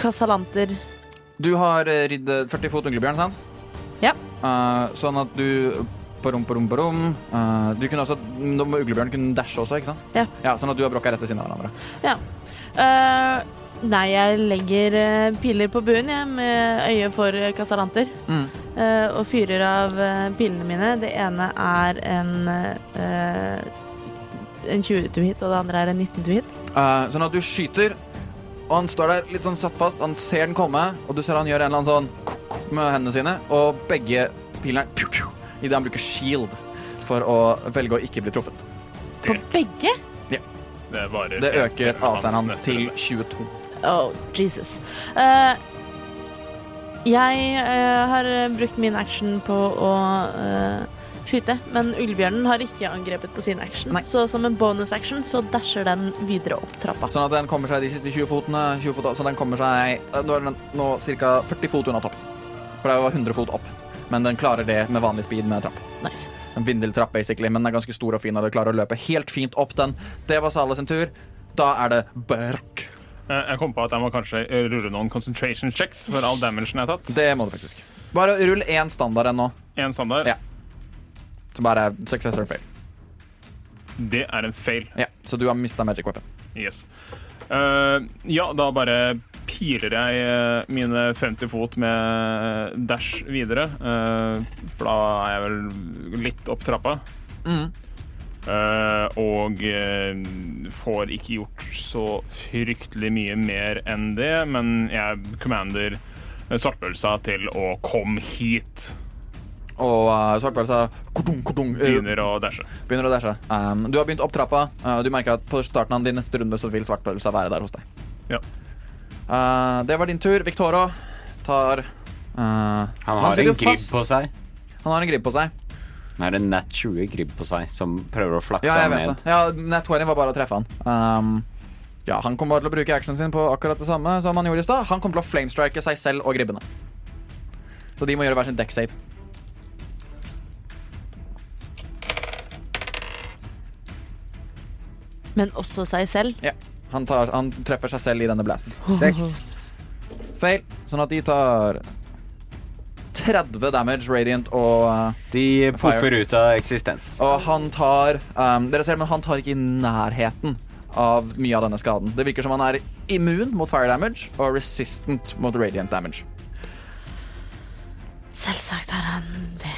Casalanter Du har eh, ridd eh, 40 fot unglebjørn, sant? Ja. Uh, sånn at du Parom, parom, parom. Uh, du kunne også Uglebjørn kunne dashe også, ikke sant? Ja. Sånn at du og Brokk er rett ved siden av hverandre. Ja. Eh, Nei, jeg legger eh, piler på buen jeg, med øye for kasalanter. Mm. eh, og fyrer av eh, pilene mine. Det ene er en eh, en 20 to hit, og det andre er en 19 to hit. Uh, sånn at du skyter, og han står der litt sånn satt fast. Han ser den komme, og du ser han gjør en eller annen sånn med hendene sine, og begge pilene idet han bruker shield for å velge å ikke bli truffet. På begge? Det, Det øker avstanden hans til runde. 22. Oh, Jesus. Uh, jeg uh, har brukt min action på å uh, skyte, men ulvebjørnen har ikke angrepet på sin action. Nei. Så som en bonus action så dasher den videre opp trappa. Sånn at den kommer seg de siste 20 fotene. 20 fot, opp, så den kommer seg Nå er den nå ca. 40 fot unna toppen. For det var 100 fot opp. men den klarer det med vanlig speed med trapp. Nice. En vindeltrapp, basically, men den er ganske stor og fin, og du klarer å løpe helt fint opp den. Det var Sale sin tur. Da er det Brokk. Eh, Jeg kom på at jeg må kanskje rulle noen concentration checks for all damagen jeg har tatt. Det må du faktisk. Bare rull én standard ennå, Én standard. Ja. så bare success or fail. Det er en fail. Ja, så du har mista magic weapon. Yes. Uh, ja, da bare piler jeg eh, mine 50 fot med dash videre. Uh, for da er jeg vel litt opp trappa. Mm. Eh, og eh, får ikke gjort så fryktelig mye mer enn det, men jeg commander eh, svartpølsa til å komme hit. Og uh, svartpølsa kodung, kodung, uh, Begynner å dashe. begynner å dashe. Um, du har begynt opp trappa, uh, og du merker at på starten av din neste runde så vil svartpølsa være der hos deg. Ja. Uh, det var din tur. Victoro tar uh, Han har han en gribb på seg. Han har en gribb på seg. Han har en nat 20 gribb på seg som prøver å flakse Ja, jeg vet ned. det. Ja, Nat 20 var bare å treffe han. Um, ja, Han kommer bare til å bruke actionen sin på akkurat det samme som han gjorde i stad. Han kommer til å flamestrike seg selv og gribbene. Så de må gjøre hver sin deck save. Men også seg selv. Ja, han, tar, han treffer seg selv i denne blasten. Seks. Fail, sånn at de tar 30 damage radiant og uh, De poffer ut av eksistens. Og han tar um, Dere ser, men han tar ikke i nærheten av mye av denne skaden. Det virker som han er immun mot fire damage og resistant mot radiant damage. Selvsagt er han det.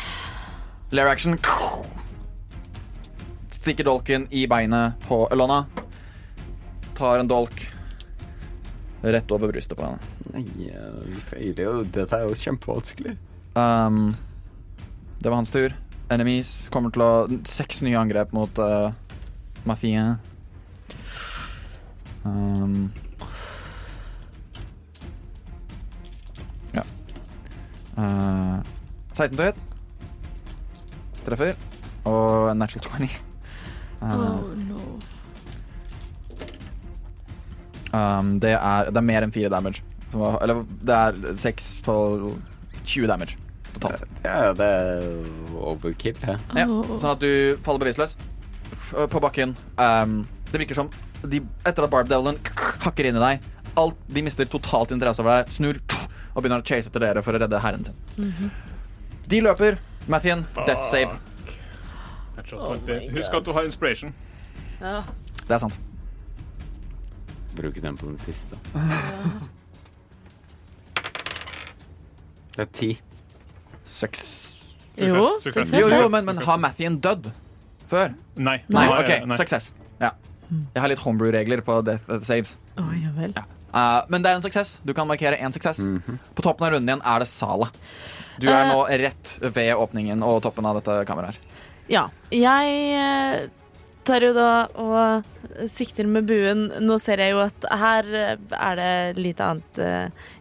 Lair action. Stikker dolken i beinet på Elona. Tar en dolk rett over brystet på henne. Nei, ja, vi feiler jo. Dette er jo kjempevanskelig. Um, det var hans tur. Enemies kommer til å Seks nye angrep mot uh, Mafia. Um, ja. Uh, 16 til hit. Treffer. Og en natural 20. Uh, no. um, det, er, det er mer enn 4 damage. Som var, eller det er 6, 12 20 damage totalt. Ja, det er overkill, det. Ja, sånn at du faller bevisstløs på bakken. Um, det virker som de, etter at Barb Devlin hakker inn i deg, alt, de mister totalt interesse over deg, snur og begynner å chase etter dere for å redde herren sin. De løper. Mathien, death save. Oh Husk at du har inspiration. Ja. Det er sant. Bruke den på den siste. Det er ti. Seks. Jo, success. Jo, jo, men, men har Mathien dødd før? Nei. Nei, Nei, OK. suksess. Ja. Jeg har litt homebrew-regler på death uh, saves. Å, ja vel. Uh, men det er en suksess. Du kan markere én suksess. Mhm. På toppen av runden igjen er det Sala. Du er uh, nå rett ved åpningen og toppen av dette kameraet. her. Ja. Jeg eh, tar jo da og sikter med buen. Nå ser jeg jo at her eh, er det lite annet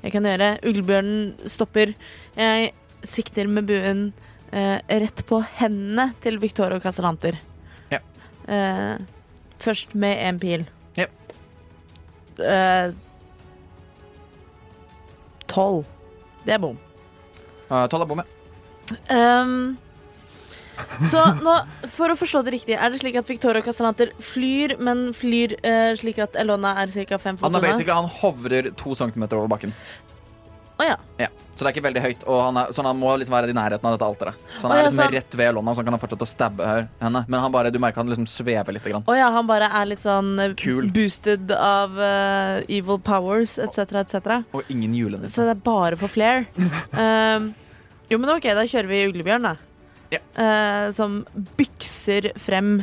jeg kan gjøre. Uglebjørnen stopper. Jeg sikter med buen eh, rett på hendene til Victoria Casalanter. Ja. Eh, først med én pil. Ja. Eh, Tolv. Det er bom. Uh, Tolv er bom, ja. Um, så nå, for å forstå det riktig, er det slik at Victoria Castellanter flyr, men flyr eh, slik at Elona er ca. fem fot Han, unna? basically, han hovrer to centimeter over bakken. Å ja. Ja. Så det er ikke veldig høyt, og han er, så han må liksom være i nærheten av dette alteret. Så han er liksom rett ved Lonna, så han kan fortsette å stabbe henne. Men han bare, du merker han liksom svever litt. Grann. Å ja, han bare er litt sånn eh, Kul. boosted av uh, evil powers etc., etc. Og ingen julenisse. Så det er bare for flair. um, jo, men OK, da kjører vi Uglebjørn, da. Ja. Uh, som bykser frem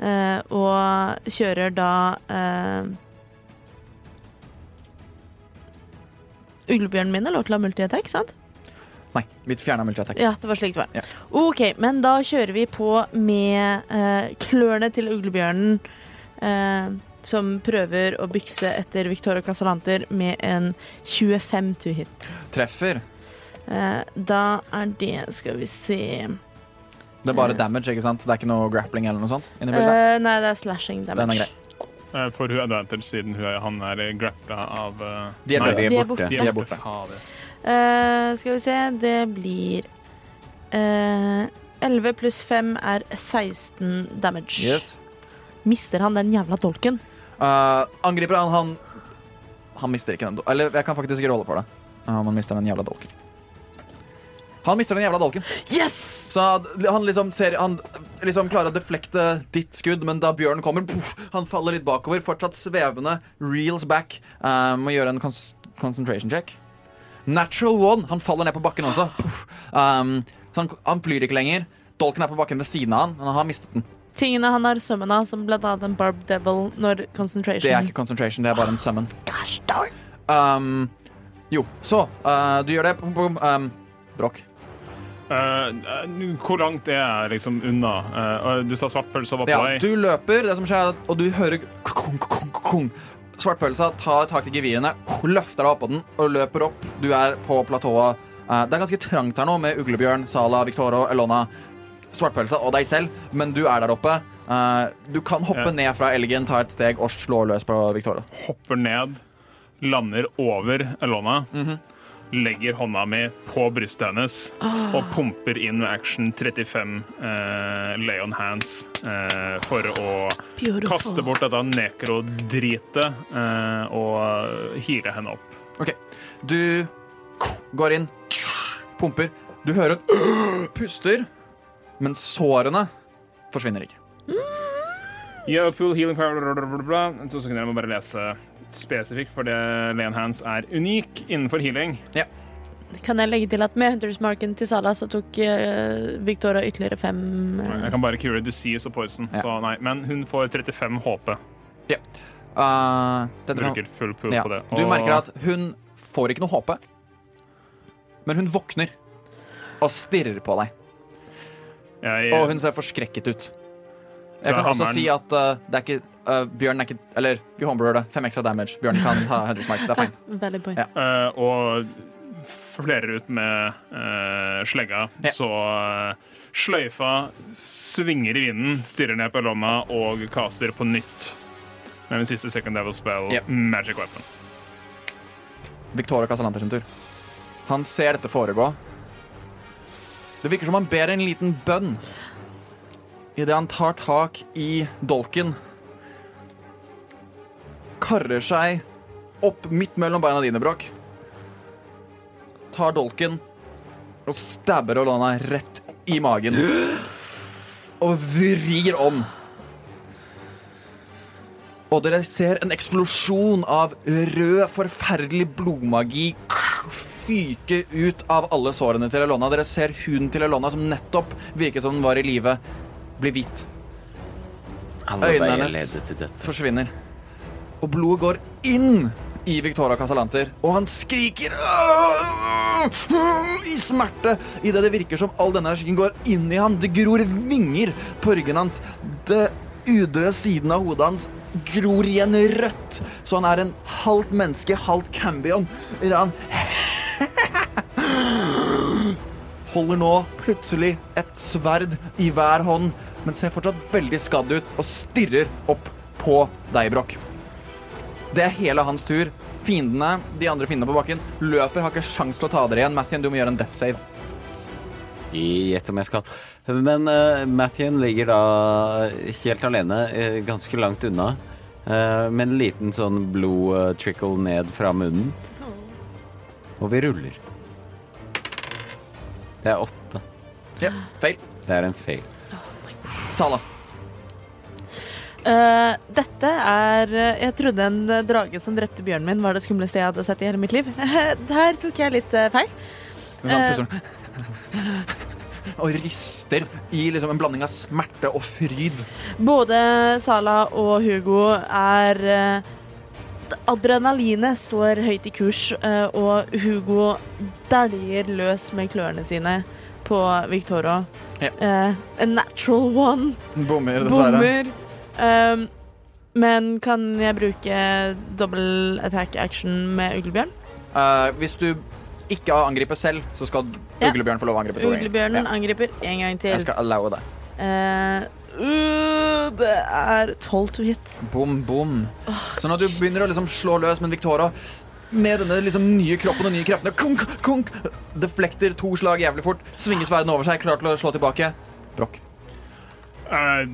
uh, og kjører da eh, Uglebjørnen min er lov til å ha multi-attack, sant? Nei, vi fjerna multi-attack. Ja, det var slik det var. Ja. OK, men da kjører vi på med eh, klørne til uglebjørnen. eh, som prøver å bykse etter Victoria Casalanter med en 25 to hit. Treffer. Eh, da er det Skal vi se Det er bare damage, ikke sant? Det er ikke noe grappling eller noe sånt? Eh, Nei, det er slashing damage. Den er grei. Eh, Får hun advantage siden hun er, han er grappla av eh, De er Nei, de De er er borte. borte. De er borte. Fader. Uh, skal vi se Det blir uh, 11 pluss 5 er 16 damage. Yes. Mister han den jævla dolken? Uh, angriper han, han Han mister ikke den dolken. Eller jeg kan faktisk rolle for det. Uh, han mister den jævla dolken. Han mister den jævla dolken. Yes! Så han liksom ser Han liksom klarer å deflekte ditt skudd, men da bjørnen kommer, puff, han faller litt bakover. Fortsatt svevende. Reels back. Uh, må gjøre en concentration check. Natural one. Han faller ned på bakken også. Um, så han, han flyr ikke lenger. Dolken er på bakken ved siden av han, men han har mistet den. Tingene han har summona, som blant annet en Barb Devil når concentration Det er ikke concentration, det er bare en summon. Gosh darn. Um, jo, så uh, Du gjør det. Um, Brokk. Eh, hvor langt er jeg liksom unna? Uh, du sa svartpølse var på Ja, vei. du løper, det som skjer, er og du hører kong. Svartpølsa tar tak i gevirene, løfter deg oppå den og løper opp. Du er på platået. Uh, det er ganske trangt her nå med Uglebjørn, Sala, Victoro, Elona, Svartpølsa og deg selv, men du er der oppe. Uh, du kan hoppe Ja. ned fra elgen, ta et steg og slå løs på Victoria. Hopper ned, lander over Elona. Mhm. Legger hånda mi på brystet hennes og pumper inn med action 35 eh, lay on hands eh, for å Beautiful. kaste bort dette nekrodritet eh, og hire henne opp. Ok, du går inn, pumper. Du hører puster, men sårene forsvinner ikke. Yeah, full healing power, bla, bla, bla, bla. To sekunder, jeg må bare lese spesifikt, fordi Lane hands er unik innenfor healing. Kan jeg legge til at med Hunters Marken til Sala så tok uh, Victoria ytterligere fem uh... Jeg kan bare cure disease og poison, Ja. så nei. Men hun får 35 HP. Uh, dette- Bruker full pool ja. på det. Du merker at hun får ikke noe HP, men hun våkner og stirrer på deg. jeg, Og hun ser forskrekket ut. Jeg kan også si at uh, det er ikke uh, Bjørn er ikke Eller vi homebrewer det. Fem ekstra damage. Bjørn kan ha 100 smite. Det er fint. Veldig point. Ja. Uh, og flerer ut med eh, slegga, Ja. så eh, sløyfa svinger i vinden, stirrer ned på lomma og caster på nytt med min siste second devil spell, Ja. magic weapon. Victoria Casalanter sin tur. Han ser dette foregå. Det virker som han ber en liten bønn idet han tar tak i dolken. Karrer seg opp midt mellom beina dine, Brokk. Tar dolken og stabber Olana rett i magen. Og vrir om. Og dere ser en eksplosjon av rød, forferdelig blodmagi fyke ut av alle sårene til Elona. Dere ser huden til Elona, som nettopp virket som den var i live, bli hvit. Alle Øynene hennes forsvinner. Og blodet går inn i Victoria Casalanter, og han skriker i smerte idet det virker som all denne energien går inn i han. Det gror vinger på ryggen hans. Det udøde siden av hodet hans gror igjen rødt, så han er en halvt menneske, halvt cambion. Han holder nå plutselig et sverd i hver hånd, men ser fortsatt veldig skadd ut og stirrer opp på deg, Brokk. Det er hele hans tur. Fiendene, de andre fiendene på bakken, løper, har ikke sjans til å ta dere igjen. Mathien, du må gjøre en death save. Gjett om jeg skal. Men uh, Mathien ligger da helt alene, eh, ganske langt unna. uh, med en liten sånn blod eh, trickle ned fra munnen. Og vi ruller. Det er åtte. Ja, feil. Det er en feil. Sala. Eh, dette er eh, Jeg trodde en eh, drage som drepte bjørnen min, var det skumleste jeg hadde sett i hele mitt liv. Der tok jeg litt eh, feil. Hun puster. Og rister i liksom en blanding av smerte og fryd. Både Sala og Hugo er eh, Adrenalinet står høyt i kurs, eh, og Hugo dæljer løs med klørne sine på Victoria. Ja. Eh, a natural one. Bommer, dessverre. Bommer. Um, men kan jeg bruke double attack action med uglebjørn? Uh, hvis du ikke angriper selv, så skal Uglebjørn få lov å angripe. to ganger. Uglebjørnen Ja. angriper en gang til. Jeg skal allowe det. Eh, uh, det er 12 to hit. Bom, bom. Så når du begynner å liksom slå løs, men Victoria med denne liksom nye kroppen og nye kreftene. Kunk, kunk, deflekter to slag jævlig fort. Svinger sverdene over seg, klar til å slå tilbake. Brokk. Uh,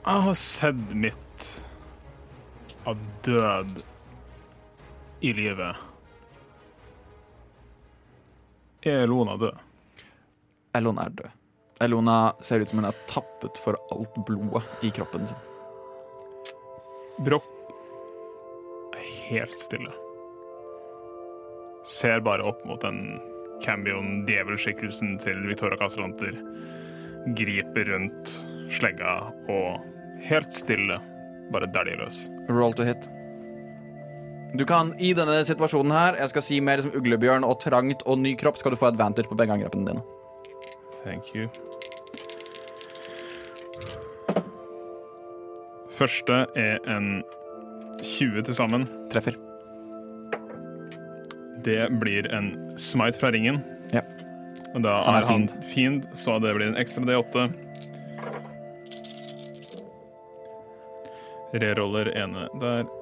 jeg har sett mitt av død i livet. Er Lona død? Elona er død. Elona ser ut som hun er tappet for alt blodet i kroppen sin. Brokk er helt stille. Ser bare opp mot den Cambion-djevelskikkelsen til Victoria Casalanter. Griper rundt slegga og helt stille bare dæljer løs. Roll to hit. Du kan i denne situasjonen her, jeg skal si mer som uglebjørn og trangt og ny kropp, skal du få advantage på begge angrepene dine. Thank you. Første er en 20 til sammen. Treffer. Det blir en smite fra ringen. Ja. Og da Han er er han fiend, så det blir en ekstra D8. Reroller ene der.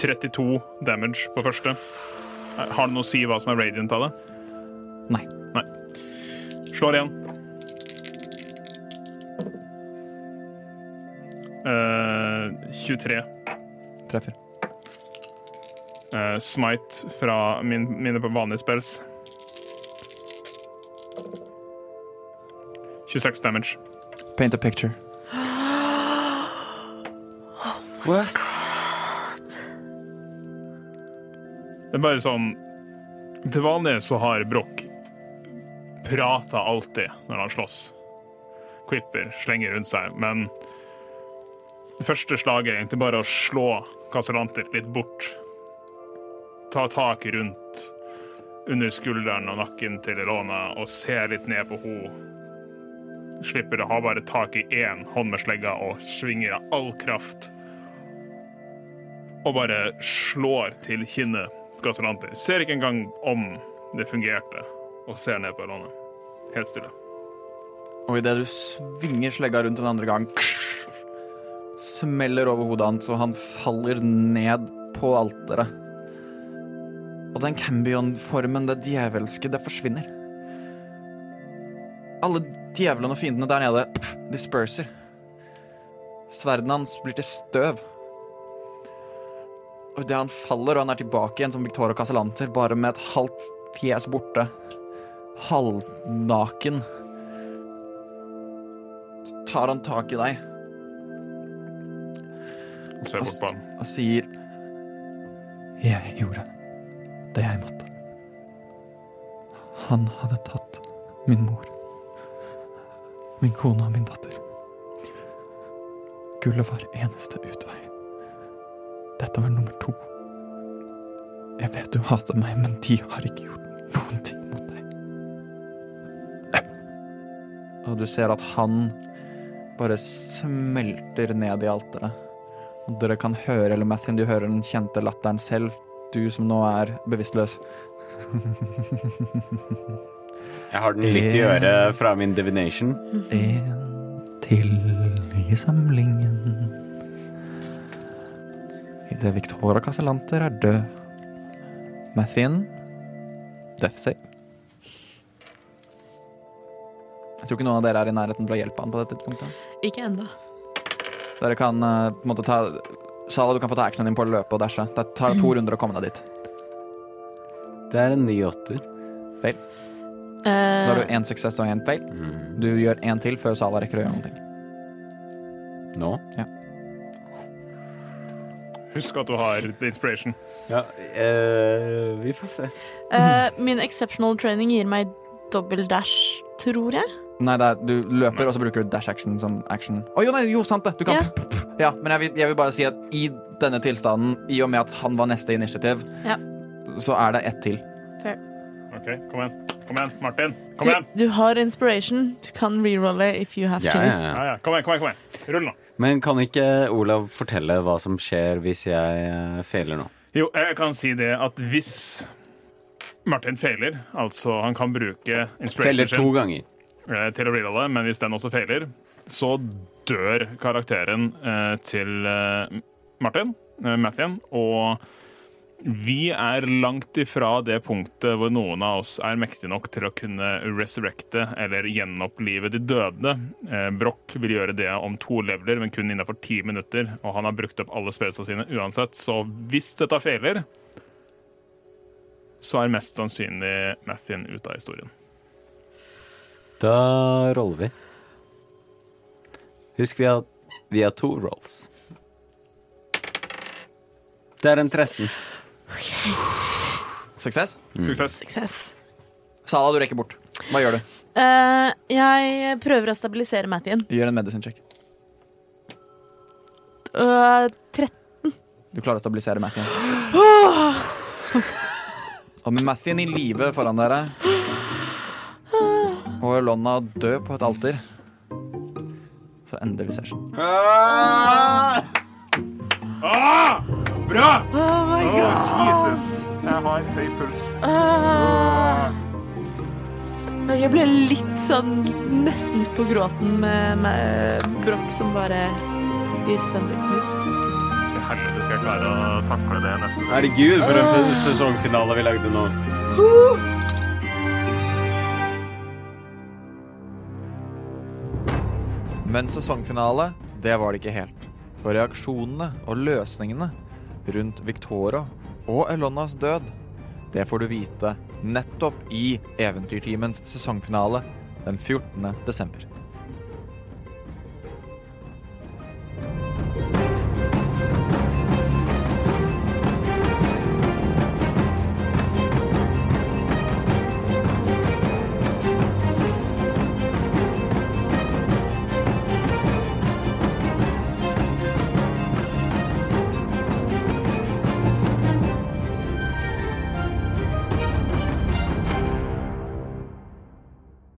«32 damage på første. Har det noe å si hva som er radiant av det? Nei. Nei. Slår igjen. Uh, 23. Treffer. Uh, smite fra min, mine vanlige spells. 26 damage. Paint a picture. What? Det er bare sånn Til vanlig så har Broch prata alltid når han slåss. Quipper slenger rundt seg, men det første slaget er egentlig bare å slå Casalanter litt bort. Ta tak rundt under skulderen og nakken til Elona og se litt ned på henne. Slipper å ha bare tak i én hånd med slegga og svinger av all kraft. Og bare slår til kinnet på Ser ikke engang om det fungerte, og ser ned på Elona. Helt stille. Og idet du svinger slegga rundt en andre gang, smeller over hodet hans, og han faller ned på alteret. Og den Cambion-formen, det djevelske, det forsvinner. Alle djevlene og fiendene der nede disperser. Sverdene hans blir til støv. Og idet han faller, og han er tilbake igjen som Victoria Casalanter, bare med et halvt fjes borte, halvnaken, tar han tak i deg Og ser bort på han. og sier Jeg gjorde det jeg måtte. Han hadde tatt min mor, min kone og min datter. Gullet var eneste utvei. Dette var nummer to. Jeg vet du hater meg, men de har ikke gjort noen ting mot deg. Og du ser at han bare smelter ned i alteret. Og dere kan høre, eller Mathin, du hører den kjente latteren selv, du som nå er bevisstløs. Jeg har den litt i øret fra min divination. En til i samlingen. Idet Victoria Casalanter er død. Mathien death save. Jeg tror ikke noen av dere er i nærheten til å hjelpe han på dette tidspunktet. Ikke enda. Dere kan eh, på en måte ta Sala, du kan få ta actionen din på å løpe og dashe. Det tar to runder å komme deg dit. Det er en ny åtter. Da har du én suksess og én feil. Mm. Du gjør én til før Sala rekker å gjøre noe. Nå? Husk at du har the inspiration. Ja, eh, vi får se. Uh, min exceptional training gir meg dobbel dash, tror jeg. Nei, det er, du løper, og så bruker du dash action som action. Å jo, nei, jo, sant det! Du kan Ja, men jeg vil, jeg vil bare si at i denne tilstanden, i og med at han var neste initiativ, Ja. så er det ett til. OK, kom igjen. Kom igjen, Martin. Kom Du, igjen. du har inspiration. Du kan rerolle if you have Ja, to. ja, Ja, ja. ja. Kom igjen, kom igjen. kom igjen. Rull nå. Men kan ikke Olav fortelle hva som skjer hvis jeg eh, feiler nå? Jo, jeg kan si det at hvis Martin feiler, altså han kan bruke inspiration Feiler to ganger. eh, til å rerolle, men hvis den også feiler, så dør karakteren eh, til Martin, Mathien, og vi er langt ifra det punktet hvor noen av oss er mektige nok til å kunne resurrecte eller gjenopplive de døde. Eh, Broch vil gjøre det om to leveler, men kun innenfor ti minutter. Og han har brukt opp alle spillene sine uansett, så hvis dette feiler, så er mest sannsynlig Mathien ute av historien. Da roller vi. Husk, vi har, vi har to rolls. Det er en 13. Suksess. Suksess. Suksess. Sala, du rekker bort. Hva gjør du? Eh, jeg prøver å stabilisere Mathien. Gjør en medicine check. Uh, 13. Du klarer å stabilisere Mathien. Og med Mathien i live foran dere og Lonna død på et alter, så ender vi session. Ah! Bra! Oh my god. Jesus. Jeg har høy puls. Ah. Jeg ble litt sånn Nesten litt på gråten med, med Broch som bare blir sønderknust. Til helvete skal jeg klare å takle det neste sesong. Herregud, for en sesongfinale vi lagde nå. Men sesongfinale, det var det ikke helt. For reaksjonene og løsningene rundt Victoria og Elonas død, det får du vite nettopp i Eventyrtimens sesongfinale den 14. desember.